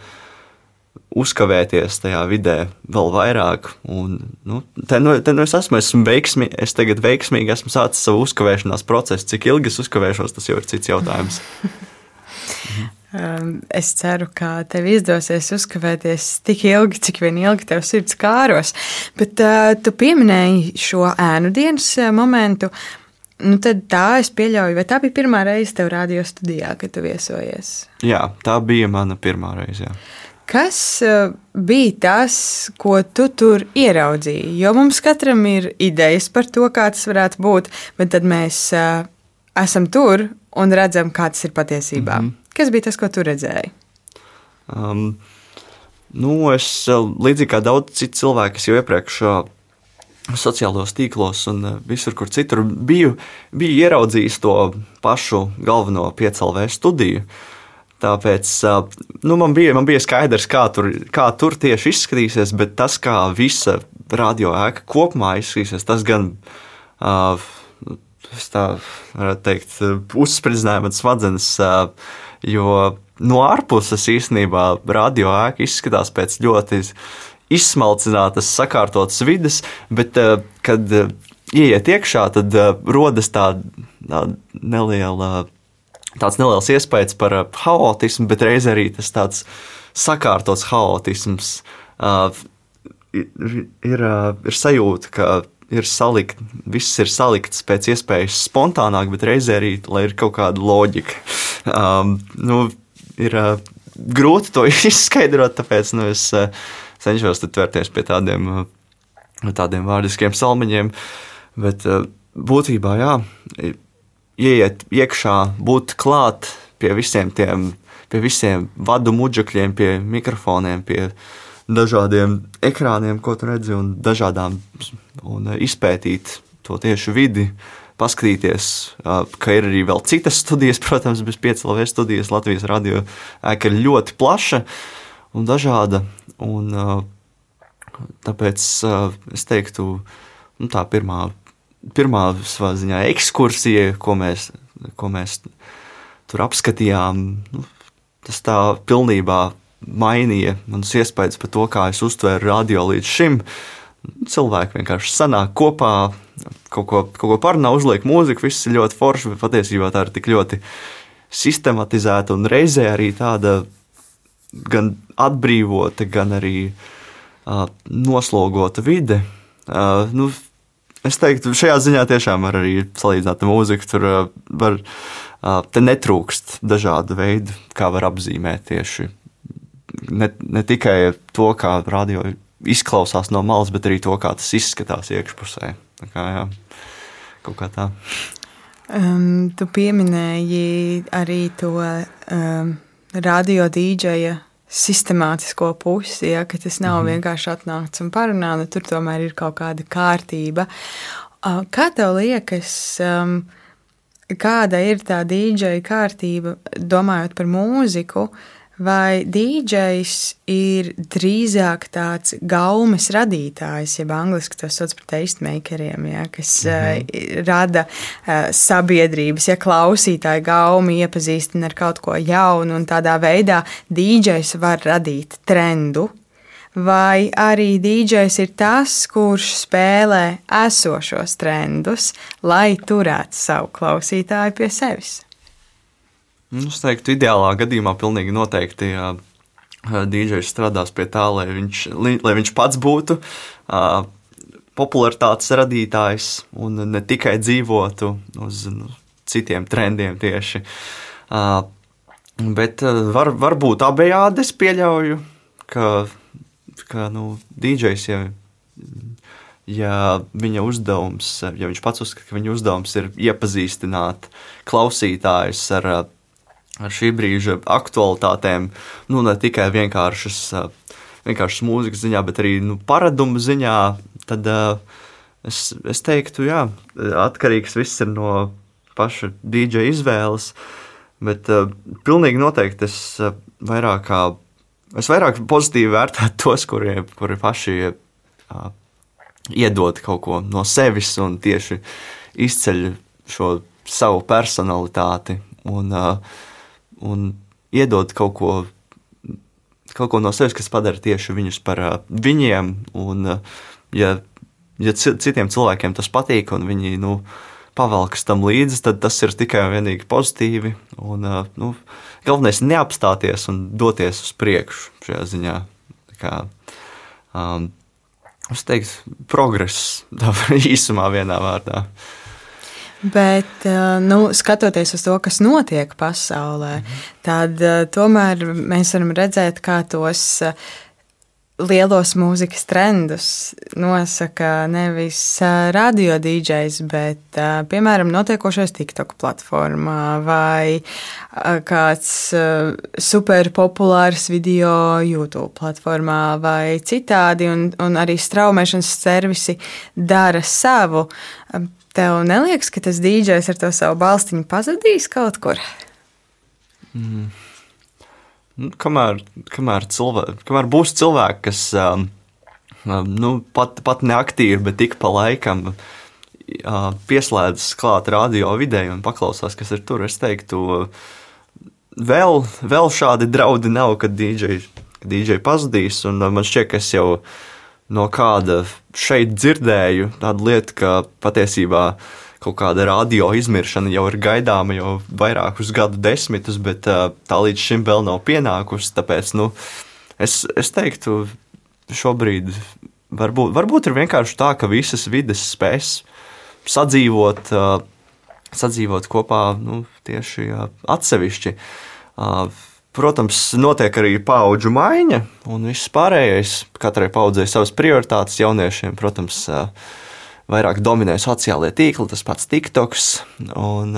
uzkavēties tajā vidē vēl vairāk. Un, nu, te, nu, te nu es esmu, esmu veiksmi, es tagad veiksmīgi esmu sācis savu uzkavēšanās procesu. Cik ilgi es uzkavēšos, tas jau ir cits jautājums. Um, es ceru, ka tev izdosies uzkavēties tik ilgi, cik vien ilgi tev sirds kāros. Bet uh, tu pieminēji šo ēnu dienas uh, momentu. Nu, tad tā es pieļauju, vai tā bija pirmā reize tev radio studijā, kad tu viesojies? Jā, tā bija mana pirmā reize. Jā. Kas uh, bija tas, ko tu tur ieraudzīji? Jo mums katram ir idejas par to, kā tas varētu būt, bet tad mēs uh, esam tur un redzam, kā tas ir patiesībā. Mm -hmm. Kas bija tas, ko tu redzēji? Um, nu, es līdzīgi kā daudz citu cilvēku, jau iepriekš uh, sociālajos tīklos un uh, visur, kur citur biju, biju ieraudzījis to pašu galveno piecēlē studiju. Tāpēc uh, nu, man, bija, man bija skaidrs, kā tur, kā tur tieši izskatīsies, bet tas, kā visa radio ēka kopumā izskatīsies, tas gan uh, tā varētu teikt, uzspridzināja man smadzenes. Uh, Jo no ārpuses īstenībā radio ēka izskatās pēc ļoti izsmalcinātas, sakārtotas vidas, bet eh, kad eh, ieiet iekšā, tad eh, rodas tāda tā neliela. Tāds neliels iespējas par haotismu, bet reizē arī tas tāds sakārtots haotisms. Ir, ir, ir sajūta, ka ir salikt, viss ir salikts pēc iespējas spontānāk, bet reizē arī, ir kaut kāda loģika. Um, nu, ir uh, grūti to izskaidrot, tāpēc nu, es uh, cenšos tvērties pie tādiem, uh, tādiem vārdiskiem salmiņiem. Bet uh, būtībā, jā, ieiet iekšā, būt klāt pie visiem tiem, pie visiem vadu muģekļiem, pie mikrofoniem, pie dažādiem ekrāniem, ko tu redzi, un dažādām, un izpētīt to tieši vidi paskatīties, ka ir arī vēl citas studijas, protams, bez 5 LV studijas. Latvijas radio ēka ir ļoti plaša un dažāda. Un, tāpēc es teiktu, nu, tā pirmā, pirmā ziņā, ekskursija, ko mēs, ko mēs tur apskatījām, nu, tas tā pilnībā mainīja manas iespējas par to, kā es uztvēru radio līdz šim. Cilvēki vienkārši sanāk kopā, kaut ko, kaut ko parunā, uzliek mūziku, viss ir ļoti forši, bet patiesībā tā ir tik ļoti sistematizēta un reizē arī tāda gan atbrīvota, gan arī uh, noslogota vide. Uh, nu, es teiktu, šajā ziņā tiešām var arī salīdzināt mūziku. Tur uh, var, uh, te netrūkst dažādu veidu, kā var apzīmēt tieši ne, ne tikai to, kā radio izklausās no malas, bet arī to, kā tas izskatās iekšpusē. Tā kā, jā, kaut kā tā. Um, tu pieminēji arī to um, radio dīdžeja sistemātisko pusi, ja, ka tas nav mm -hmm. vienkārši atnākts un parunā, nu, tur tomēr ir kaut kāda kārtība. Uh, kā tev liekas, um, kāda ir tā dīdžeja kārtība, domājot par mūziku? Uh, Vai DJs ir drīzāk tāds gaumes radītājs, jeb angļuiski to sauc par tastemakeriem, ja, kas mm -hmm. uh, rada uh, sabiedrības, ja klausītāji gaumi iepazīstina ar kaut ko jaunu, un tādā veidā DJs var radīt trendu? Vai arī DJs ir tas, kurš spēlē esošos trendus, lai turētu savu klausītāju pie sevis? Nu, es teiktu, ideālā gadījumā pilnīgi noteikti. Uh, DJs strādās pie tā, lai viņš, lai viņš pats būtu uh, popularitātes radītājs un ne tikai dzīvotu uz nu, citiem trendiem tieši. Uh, bet var, varbūt abejādi es pieļauju, ka, ka nu, DJs jau. Ja viņa uzdevums, ja viņš pats uzskata, ka viņa uzdevums ir iepazīstināt klausītājus ar uh, ar šī brīža aktualitātēm, nu, ne tikai vienkāršas, vienkāršas mūzikas ziņā, bet arī nu, paradumu ziņā, tad es, es teiktu, jā, atkarīgs viss ir no paša DJ izvēles, bet pilnīgi noteikti es vairāk kā, es vairāk pozitīvi vērtētu tos, kuri, kuri paši iedod kaut ko no sevis un tieši izceļ šo savu personalitāti. Un, uh, un iedod kaut ko, kaut ko no sevis, kas padara tieši viņus par viņiem. Un, ja, ja citiem cilvēkiem tas patīk, un viņi nu, pavalkas tam līdzi, tad tas ir tikai un vienīgi pozitīvi. Un, nu, galvenais ir neapstāties un doties uz priekšu šajā ziņā. Kā, um, es teiktu, progress tā īsumā vienā vārdā. Uh, Bet, eh, nu, skatoties uz to, kas notiek pasaulē, mhm. tad eh, tomēr mēs varam redzēt, kā tos eh, lielos mūzikas trendus nosaka nevis radio DJs, bet, piemēram, notiekošais TikTok platformā vai kāds superpopulārs video YouTube platformā vai citādi, un, un arī straumēšanas servisi dara savu. Tev neliekas, ka tas dīdžers ar to savu balstiņu pazudīs kaut kur? Mm. Nu, kamēr, kamēr, cilvē, kamēr būs cilvēki, kas um, um, nu, pat, pat neaktīvi, bet tik pa laikam uh, pieslēdzas klāt radio videi un paklausās, kas ir tur, es teiktu, vēl, vēl šādi draudi nav, kad DJ pazudīs. Uh, man šķiet, ka es jau esmu no kāda šeit dzirdēju tādu lietu, ka patiesībā kaut kāda radio izmiršana jau ir gaidāma jau vairākus gadu desmitus, bet tā līdz šim vēl nav pienākusi. Tāpēc nu, es, es teiktu, šobrīd varbūt, varbūt ir vienkārši tā, ka visas vidas spēs sadzīvot, sadzīvot kopā nu, tieši atsevišķi. Protams, notiek arī paudžu maiņa, un viss pārējais. Katrai paudzei savas prioritātes jauniešiem, protams, vairāk dominē sociālie tīkli, tas pats TikToks. Un,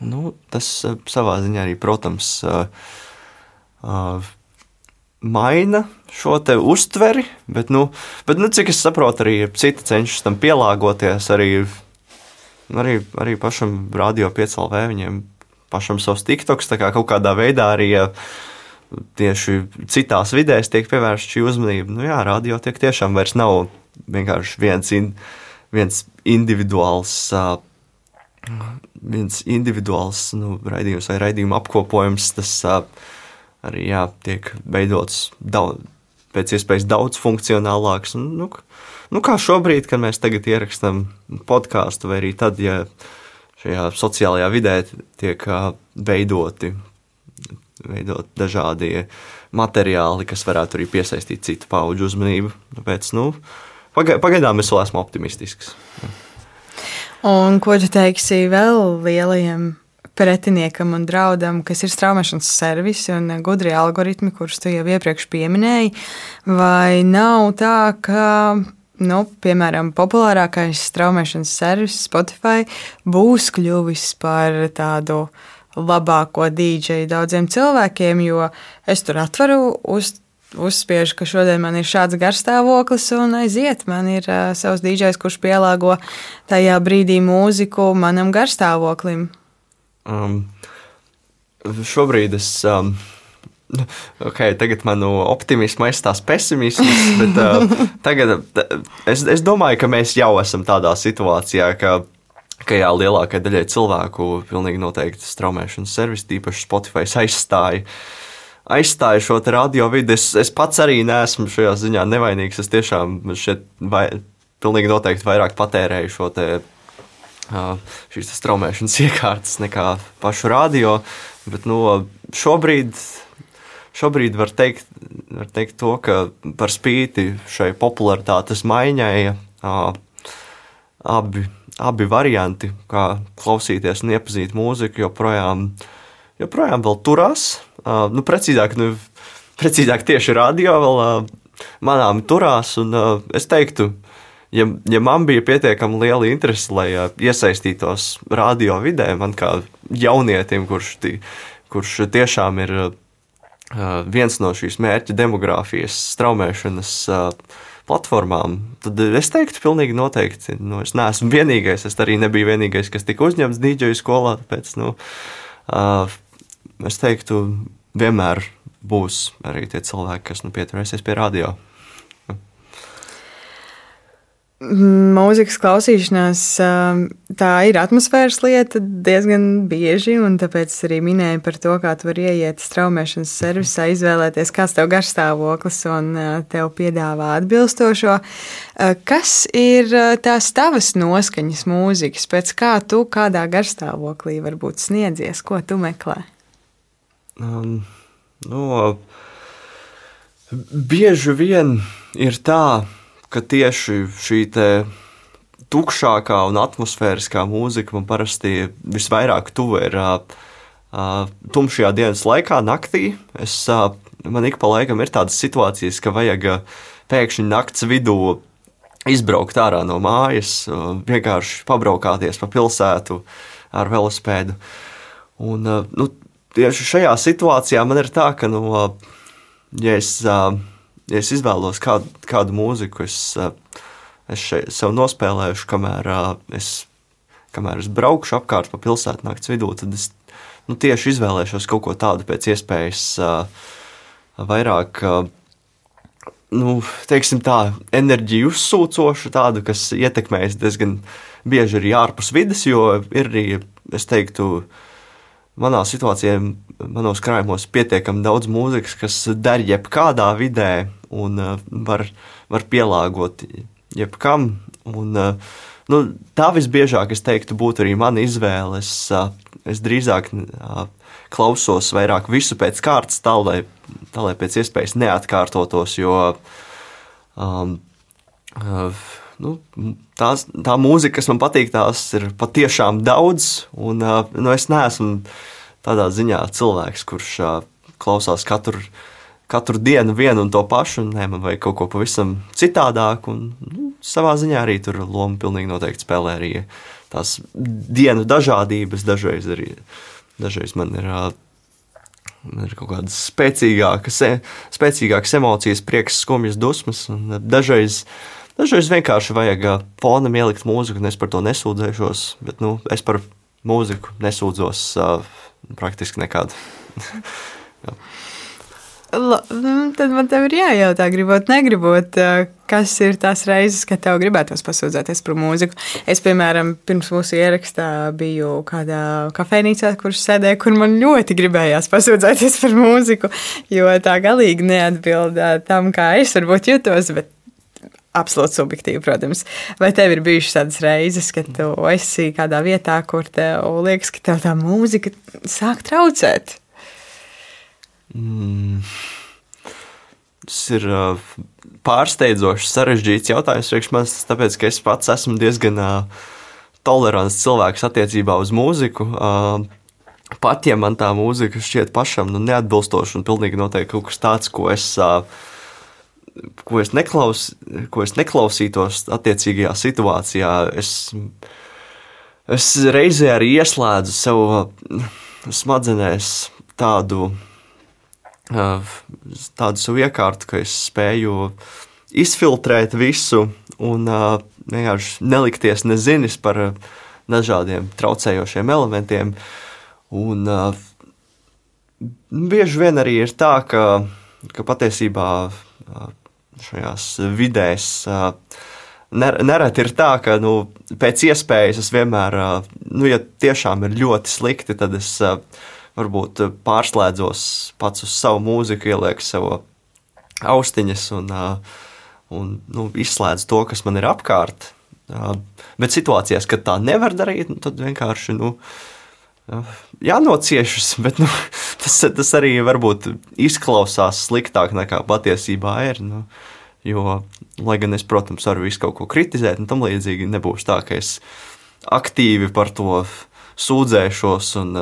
nu, tas savā ziņā arī, protams, maina šo uztveri, bet, nu, bet nu, cik es saprotu, arī citi cenšas tam pielāgoties. Arī, arī, arī pašam radio 5LV viņiem pašam savs TikToks, tā kā kaut kādā veidā arī tieši citās vidēs tiek pievērsta šī uzmanība. Nu, jā, radio tiek tiešām vairs nav vienkārši viens, in, viens individuāls. Viens individuāls nu, raidījums vai raidījuma apkopojums, tas arī jā, tiek veidots daudz, pēc iespējas daudz funkcionālāks. Nu, nu, kā šobrīd, kad mēs tagad ierakstām podkāstu, vai arī tad, ja šajā sociālajā vidē tiek veidoti, veidot dažādi materiāli, kas varētu arī piesaistīt citu pauģu uzmanību. Tāpēc, nu, pagaidām es vēl esmu optimistisks. Un ko tu teiksi vēl lielajiem pretiniekam un draudam, kas ir straumēšanas servisi un gudri algoritmi, kurus tu jau iepriekš pieminēji? Vai nav tā, ka nu, piemēram, populārākais straumēšanas servis Spotify būs kļuvis par tādu labāko dīdžeju daudziem cilvēkiem, jo es tur atveru uz. Uzspiežu, ka šodien man ir šāds garstāvoklis, un aiziet. Man ir uh, savs dīdžers, kurš pielāgo tajā brīdī mūziku manam garstāvoklim. Um, šobrīd es um, Okay, tagad manu optimismu aizstās pesimisms, bet uh, tagad es, es domāju, ka mēs jau esam tādā situācijā, ka, ka jā, lielākajai daļai cilvēku pilnīgi noteikti straumēšanas servis, tīpaši Spotify aizstāja. Aizstāju šo radio vidi. Es, es pats arī neesmu šajā ziņā nevainīgs. Es tiešām šeit vai, pilnīgi noteikti vairāk patērēju šo te, uh, šīs straumēšanas iekārtas nekā pašu radio. Bet nu, šobrīd šobrīd var teikt, var teikt to, ka par spīti šai popularitātes maiņai abi, abi varianti, kā klausīties un iepazīt mūziku, joprojām, joprojām vēl turās. Nu, precīzāk, nu, precīzāk tieši radio vēl manām turās, un es teiktu, ja, ja man bija pietiekami liela interese, lai iesaistītos radio vidē, man kā jaunietim, kurš, tī, kurš tiešām ir viens no šīs mērķa demogrāfijas straumēšanas platformām, tad es teiktu, pilnīgi noteikti. Nu, es neesmu vienīgais, es arī nebiju vienīgais, kas tika uzņemts dīdžeju skolā. Tāpēc nu, es teiktu, vienmēr būs arī tie cilvēki, kas nu, pieturēsies pie radio. Mūzikas klausīšanās tā ir atmosfēras lieta diezgan bieži, un tāpēc es arī minēju par to, kā tu vari ieiet straumēšanas servisā, izvēlēties, kāds tev garstāvoklis un tev piedāvā atbilstošo. Kas ir tās tavas noskaņas mūzikas, pēc kā tu kādā garstāvoklī varbūt sniedzies, ko tu meklē? Um, no, bieži vien ir tā, ka tieši šī tukšākā un atmosfēriskā mūzika man parasti visvairāk tuva ir uh, tumšajā dienas laikā, naktī. Es, uh, man ik pa laikam ir tādas situācijas, ka vajag pēkšņi nakts vidū izbraukt ārā no mājas, vienkārši pabraukāties pa pilsētu ar velospēdu. Un, nu, tieši šajā situācijā man ir tā, ka, nu, ja es ja es izvēlos kādu, kādu mūziku, es, eh, es šeit sev nospēlēšu, kamēr eh, es, kamēr es braukšu apkārt pa pilsētu naktas vidū, tad es nu, tieši izvēlēšos kaut ko tādu pēc iespējas eh, vairāk. Nu, teiksim tā, enerģiju uzsūcošu, tādu, kas ietekmēs diezgan bieži arī ārpus vidas, jo ir arī, es teiktu, manā situācijā, manos krājumos pietiekami daudz mūzikas, kas der jebkādā vidē, un uh, var, var pielāgot jebkam. Un, uh, nu, tā visbiežāk, es teiktu, būtu arī mana izvēle. Es, uh, es drīzāk klausos vairāk visu pēc kārtas, tā lai, tā, lai pēc iespējas neatkārtotos, jo um, nu, tās, tā mūzika, kas man patīk, tās ir patiešām daudz, un nu, es neesmu tādā ziņā cilvēks, kurš klausās katru, katru dienu vienu un to pašu, nē, man vajag kaut ko pavisam citādāku. Un, nu, savā ziņā arī tur loma pilnīgi noteikti spēlē arī tās dienu dažādības. Dažreiz arī dažreiz man ir. Man ir kaut kādas spēcīgākas, spēcīgākas emocijas, prieks, skumjas, dusmas. Dažreiz, dažreiz vienkārši vajag fonam ielikt mūziku, un es par to nesūdzēšos. Bet nu, es par mūziku nesūdzos uh, praktiski nekad. La, nu, tad man te ir jājautā, gribot, negribot, kas ir tās reizes, kad tev gribētos pasūdzēties par mūziku. Es, piemēram, pirms mūsu ierakstā biju kādā kafejnīcā, kurš sēdēja, kur man ļoti gribējās pasūdzēties par mūziku, jo tā galīgi neatbild tam, kā es varbūt jutos. Bet absolūti subjektīvi, protams. Vai tev ir bijušas tādas reizes, kad tu esi kādā vietā, kur tev liekas, ka tev tā mūzika sāk traucēt? Mm. Tas ir uh, pārsteidzoši sarežģīts jautājums priekš manis, tāpēc ka es pats esmu diezgan uh, tolerants cilvēks attiecībā uz mūziku. Uh, pat ja man tā mūzika šķiet pašam nu, neatbilstoša un pilnīgi noteikti kaut kas tāds, ko es, uh, ko es, neklaus, ko es neklausītos attiecīgajā situācijā, es, es reizē arī ieslēdzu sev uh, smadzenēs tādu tādu savu iekārtu, ka es spēju izfiltrēt visu un vienkārši nelikties nezinis par dažādiem traucējošiem elementiem. Un, bieži vien arī ir tā, ka, ka patiesībā šajās vidēs nereti ir tā, ka nu, pēc iespējas es vienmēr, nu, ja tiešām ir ļoti slikti, tad es varbūt pārslēdzos pats uz savu mūziku, ielieku sev austiņas un, un nu, izslēdzu to, kas man ir apkārt. Bet situācijās, kad tā nevar darīt, nu, tad vienkārši nu, jānociešas. Bet, nu, tas, tas arī varbūt izklausās sliktāk nekā patiesībā ir. Nu, jo, lai gan es, protams, varu visu kaut ko kritizēt, un tam līdzīgi nebūs tā, ka es aktīvi par to sūdzēšos un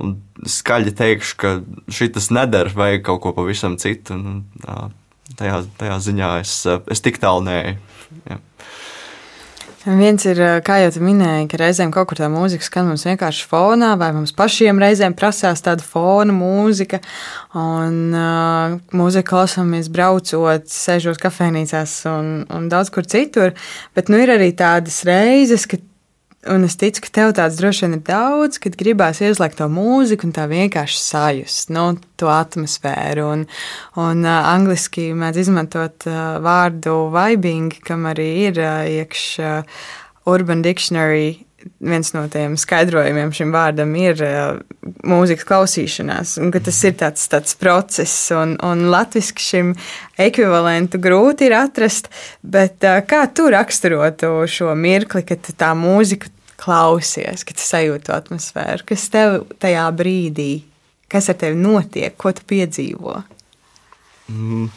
un skaļi teikšu, ka šis neder, vajag kaut ko pavisam citu. Un, jā, tajā, tajā ziņā es, es tik tālu nēju. Jā. Viens ir, kā jau minēji, ka reizēm kaut kur tā mūzika skan mums vienkārši fonā, vai mums pašiem reizēm prasās tāda fona mūzika. Un uh, mūziku klausāmies braucot, sēžot kafejnīcās un, un daudz kur citur. Bet nu, ir arī tādas reizes, kad Un es ticu, ka tev tāds droši vien ir daudz, kad gribās ieslēgt to mūziku un tā vienkārši sajust nu, to atmosfēru. Un, un uh, angliski mēdz izmantot uh, vārdu vibing, kam arī ir uh, iekšā uh, Urban Dictionary. Viens no tiem skaidrojumiem šim vārdam ir uh, mūzikas klausīšanās, un tas ir tāds, tāds process, un, un latviešu šim ekvivalentu grūti ir atrast. Bet uh, kā tu raksturotu šo mirkli, kad tā mūzika klausies, kad sajūti to atmosfēru, kas tev tajā brīdī, kas ar tevi notiek, ko tu piedzīvo? Mm,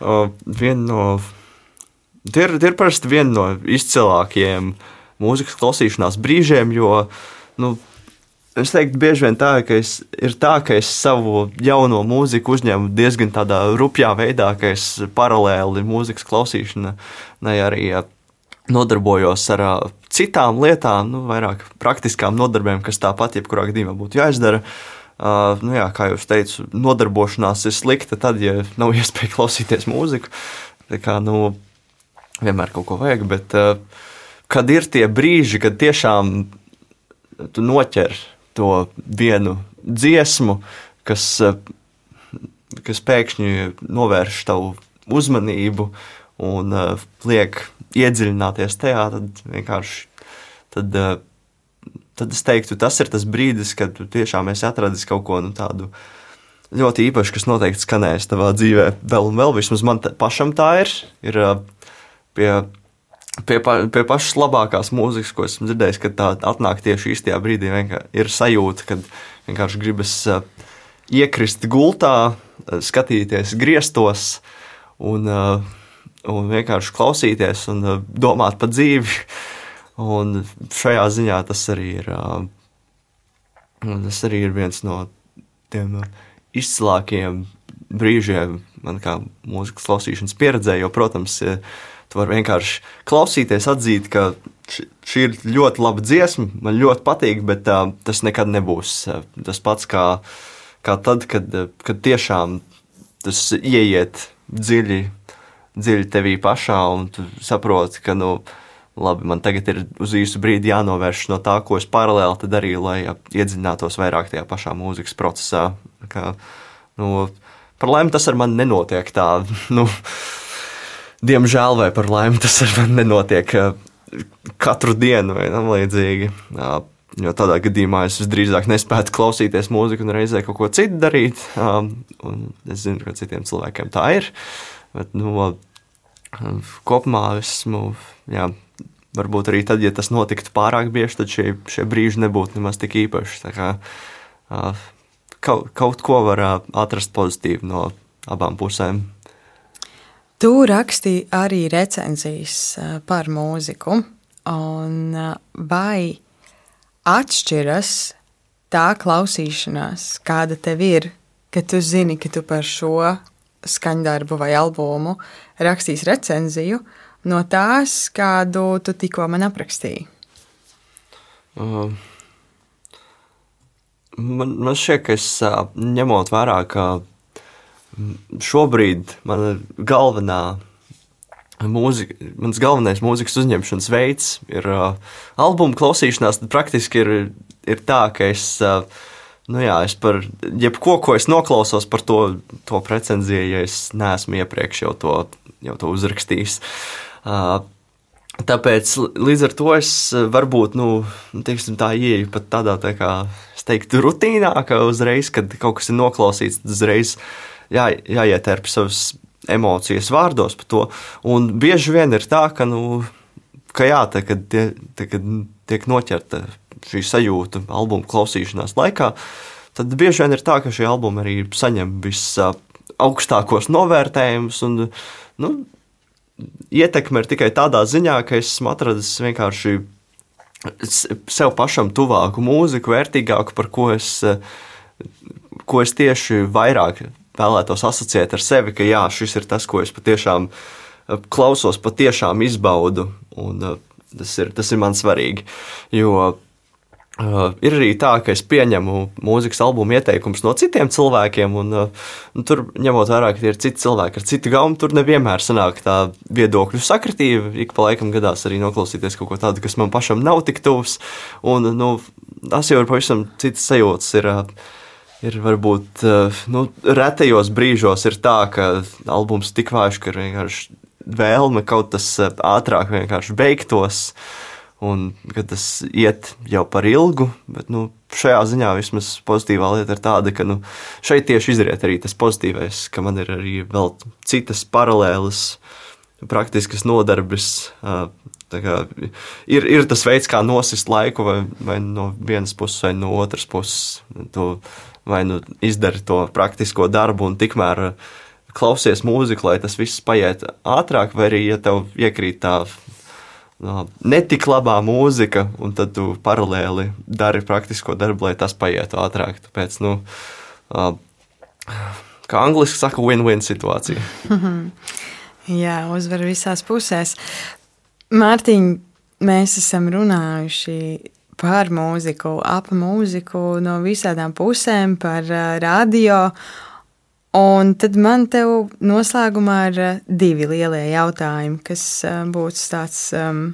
uh, viena no, tie ir, tie ir parasti viena no izcilākajiem mūzikas klausīšanās brīžiem, jo, nu, Es teiktu, bieži vien tā, ka es, ir tā, ka es savu jauno mūziku uzņemu diezgan tādā rupjā veidā, ka es paralēli mūzikas klausīšanai arī nodarbojos ar uh, citām lietām, nu, vairāk praktiskām nodarbēm, kas tāpat, jebkurā gadījumā būtu jāizdara. Uh, nu, jā, kā jau teicu, nodarbošanās ir slikta tad, ja nav iespēja klausīties mūziku. Tā kā nu, vienmēr kaut ko vajag, bet uh, kad ir tie brīži, kad tiešām tu noķer to vienu dziesmu, kas, kas pēkšņi novērš tavu uzmanību un uh, liek iedziļināties tajā, tad vienkārši tad, uh, tad es teiktu, tas ir tas brīdis, kad tu tiešām esi atradis kaut ko nu, tādu ļoti īpašu, kas noteikti skanēs tavā dzīvē vēl un vēl. Vismaz man pašam tā ir. ir uh, pie, pie, pa, pie pašas labākās mūzikas, ko esmu dzirdējis, kad tā atnāk tieši īstajā brīdī, ir sajūta, kad vienkārši gribas iekrist gultā, skatīties griestos un uh, un vienkārši klausīties un uh, domāt par dzīvi. Un šajā ziņā tas arī ir. Uh, tas arī ir viens no tiem izcilākajiem brīžiem man kā mūzikas klausīšanas pieredzē, jo, protams, tu vari vienkārši klausīties, atzīt, ka šī ir ļoti laba dziesma, man ļoti patīk, bet uh, tas nekad nebūs uh, tas pats kā, kā tad, kad, uh, kad tiešām tas ieiet dziļi, dziļi tevī pašā, un tu saproti, ka, nu, labi, man tagad ir uz īsu brīdi jānovērš no tā, ko es paralēli darīju, lai iedziļinātos vairāk tajā pašā mūzikas procesā. Kā, nu, par laimi tas ar mani nenotiek tā. Nu, diemžēl, vai par laimi tas ar mani nenotiek katru dienu vai tam līdzīgi. Jo tādā gadījumā es visdrīzāk nespētu klausīties mūziku un reizē kaut ko citu darīt. Un es zinu, ka citiem cilvēkiem tā ir. Bet, nu, kopumā esmu, jā, varbūt arī tad, ja tas notiktu pārāk bieži, tad šie, šie brīži nebūtu nemaz tik īpaši. Kā, kaut, kaut ko var atrast pozitīvu no abām pusēm. Tu rakstīji arī recenzijas par mūziku. Un vai atšķiras tā klausīšanās, kāda tev ir, kad tu zini, ka tu par šo skaņdarbu vai albumu rakstīs recenziju, no tās, kādu tu tikko man aprakstīji? Uh, man, man šķiet, ka es ņemot vērā, ka šobrīd mana galvenā mūzika, mans galvenais mūzikas uzņemšanas veids ir uh, albuma klausīšanās. Tad praktiski ir, ir tā, ka es, uh, nu jā, es par jebko, ko es noklausos par to, to precenziju, ja es neesmu iepriekš jau to, jau to uzrakstījis. Uh, Tāpēc līdz ar to es varbūt nu, teiksim, tā ieeju pat tādā tā kā, teiktu, rutīnā, ka uzreiz, kad kaut kas ir noklausīts, tad uzreiz jā, jāietērp savas emocijas vārdos par to. Un bieži vien ir tā, ka, nu, ka jā, tā, kad, tie, tā, kad tiek noķerta šī sajūta albuma klausīšanās laikā, tad bieži vien ir tā, ka šie albumi arī saņem visaugstākos novērtējumus. Un, nu, ietekme ir tikai tādā ziņā, ka esmu atradis vienkārši sev pašam tuvāku mūziku, vērtīgāku, par ko es, ko es tieši vairāk vēlētos asociēt ar sevi, ka jā, šis ir tas, ko es patiešām klausos, patiešām izbaudu. Un, tas, ir, tas ir man svarīgi. Jo Uh, ir arī tā, ka es pieņemu mūzikas albumu ieteikumus no citiem cilvēkiem, un uh, nu, tur ņemot vērā, ka ir citi cilvēki ar citu gaumu, tur nevienmēr sanāk tā viedokļu sakritība. Ik pa laikam gadās arī noklausīties kaut ko tādu, kas man pašam nav tik tuvs, un nu, tas jau ir pavisam cits sajūts. Ir, uh, ir varbūt eh, nu, retajos brīžos ir tā, ka albums tik vājš, ka ir vienkārši vēlme kaut kas eh, ātrāk beigtos. Un kad tas iet jau par ilgu, bet nu, šajā ziņā vismaz pozitīvā lieta ir tāda, ka nu, šeit tieši izriet arī tas pozitīvais, ka man ir arī vēl citas paralēlas, praktiskas nodarbes. Kā, ir, ir tas veids, kā nosist laiku, vai, vai no vienas puses, vai no otras puses. To vai nu izdari to praktisko darbu un tikmēr klausies mūziku, lai tas viss paiet ātrāk, vai arī, ja tev iekrīt tā netik labā mūzika, un tad tu paralēli dari praktisko darbu, lai tas paietu ātrāk. Tāpēc, nu, uh, kā angliski saka, win-win situācija. Jā, uzvar visās pusēs. Mārtiņ, mēs esam runājuši par mūziku, ap mūziku no visām pusēm, par uh, radio. Un tad man te noslēgumā ir uh, divi lielie jautājumi, kas uh, būtu tāds um,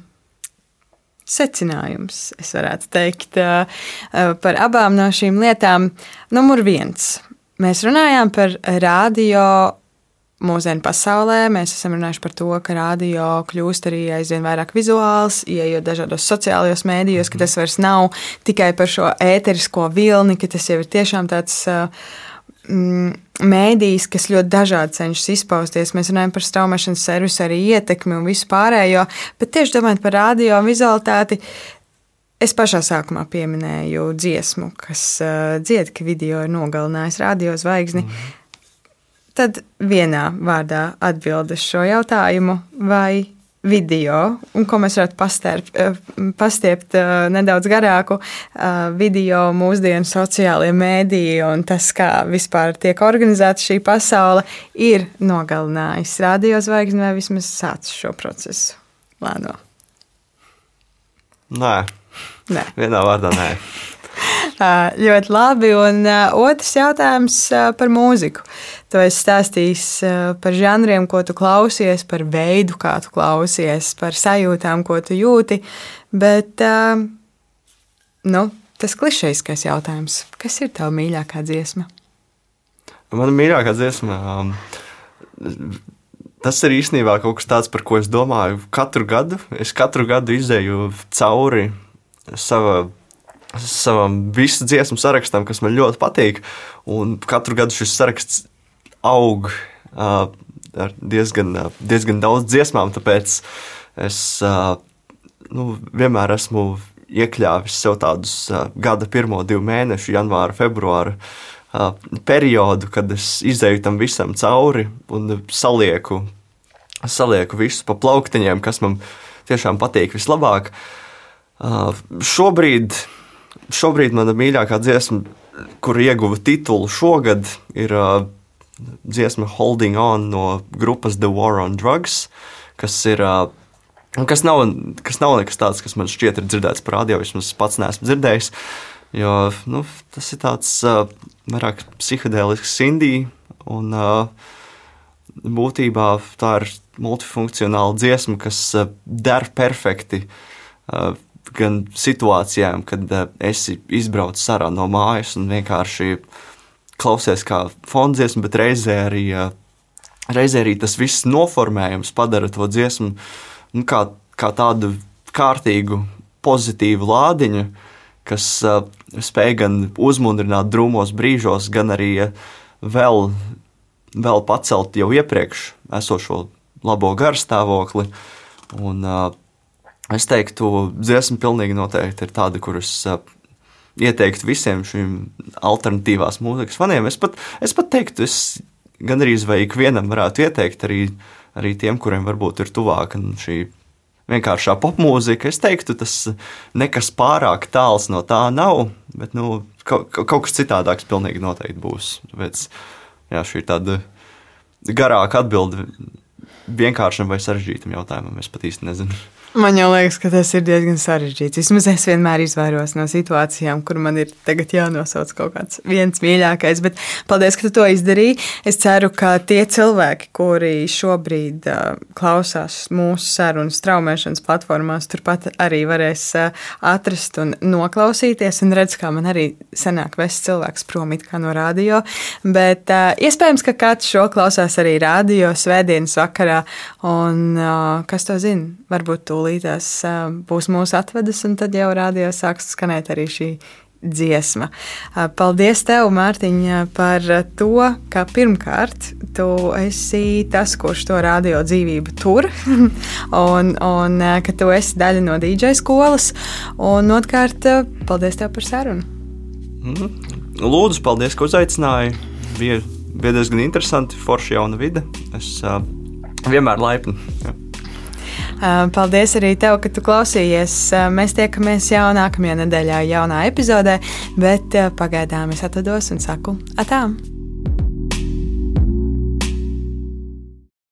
secinājums, es varētu teikt, uh, uh, par abām no šīm lietām. Numur viens. Mēs runājām par radio mūsdienu pasaulē. Mēs esam runājuši par to, ka radio kļūst arī aizvien vairāk vizuāls, ieejot dažādos sociālajos mēdījos, ka tas vairs nav tikai par šo ēterisko vilni, ka tas jau ir tiešām tāds. Mm, mēdījis, kas ļoti dažādi cenšas izpausties. Mēs runājam par straumēšanas servisu, arī ietekmi un visu pārējo, bet tieši domājot par radio vizualitāti, Es pašā sākumā pieminēju dziesmu, kas uh, dzied, ka video ir nogalinājis radio zvaigzni. Mm tad vienā vārdā atbild uz šo jautājumu, vai video, un ko mēs varētu pastērp, eh, pastiept uh, nedaudz garāku, uh, video mūsdienu sociālajie mēdīji un tas, kā vispār tiek organizēta šī pasaule, ir nogalinājis radiozvaigzni vai vismaz sācis šo procesu lēno? Nē. Nē. Vienā vārdā nē. Ļoti labi. Un otrs jautājums par mūziku. Tu esi stāstījis par žanriem, ko tu klausies, par veidu, kā tu klausies, par sajūtām, ko tu jūti. Bet nu, tas klišejiskais jautājums, kas ir tava mīļākā dziesma? Mana mīļākā dziesma. Um, Tas ir īstenībā kaut kas tāds, par ko es domāju katru gadu. Es katru gadu izēju cauri sava savam visu dziesmu sarakstam, kas man ļoti patīk. Un katru gadu šis saraksts aug uh, ar diezgan, uh, diezgan daudz dziesmām, tāpēc es uh, nu, vienmēr esmu iekļāvis sev tādus uh, gada pirmo divu mēnešu, janvāra, februāra uh, periodu, kad es izēju tam visam cauri un salieku, salieku visu pa plauktiņiem, kas man tiešām patīk vislabāk. Uh, šobrīd šobrīd mana mīļākā dziesma, kur ieguva titulu šogad, ir uh, dziesma Holding On no grupas The War on Drugs, kas ir. Uh, Kas nav, kas nav nekas tāds, kas man šķiet ir dzirdēts par radio, vismaz pats neesmu dzirdējis. Jo nu, tas ir tāds uh, vairāk psihedēlisks indija, un uh, būtībā tā ir multifunkcionāla dziesma, kas uh, der perfekti uh, gan situācijām, kad uh, esi izbraucis ārā no mājas un vienkārši klausies kā fondziesmu, bet reizē arī, uh, reizē arī tas viss noformējums padara to dziesmu nu, kā, kā tādu kārtīgu, pozitīvu lādiņu, kas uh, spēj gan uzmundrināt drūmos brīžos, gan arī vēl, vēl pacelt jau iepriekš esošo labo garstāvokli. Un, uh, Es teiktu, dziesma pilnīgi noteikti ir tāda, kuras ieteiktu visiem šiem alternatīvās mūzikas faniem. Es pat, es pat teiktu, es gandrīz vai ikvienam varētu ieteikt arī, arī tiem, kuriem varbūt ir tuvāka šī vienkāršā popmūzika. Es teiktu, tas nekas pārāk tāls no tā nav, bet nu, kaut, kaut kas citādāks pilnīgi noteikti būs. Tāpēc jā, šī ir tāda garāka atbilde vienkāršam vai sarežģītam jautājumam. Es pat īsti nezinu. Man jau liekas, ka tas ir diezgan sarežģīts. Vismaz es vienmēr izvairos no situācijām, kur man ir jānosauc kaut kāds viens mīļākais. Bet paldies, ka tu to izdarīji. Es ceru, ka tie cilvēki, kuri šobrīd uh, klausās mūsu sarunas straumēšanas platformās, turpat arī varēs uh, atrast un noklausīties. Un redz, kā man arī senāk vest cilvēks prom no radio. Bet uh, iespējams, ka kāds šo klausās arī radio svētdienas vakarā. Un uh, kas to zina? Varbūt tu tūlītās būs mūsu atvedas, un tad jau rādio sāks skanēt arī šī dziesma. Paldies, tev, Mārtiņ, par to, ka pirmkārt tu esi tas, kurš to radio dzīvību tur, un, un ka tu esi daļa no DJ skolas, un otrkārt, paldies tev par sarunu. Mhm. Lūdzu, paldies, ka uzaicināji. Bija, bija diezgan interesanti, forša jauna vide. Es uh, vienmēr laipni. Ja. Paldies arī tev, ka tu klausījies. Mēs tiekamies jau nākamajā nedēļā, jaunā epizodē, bet pagaidām es atvados un saku atām!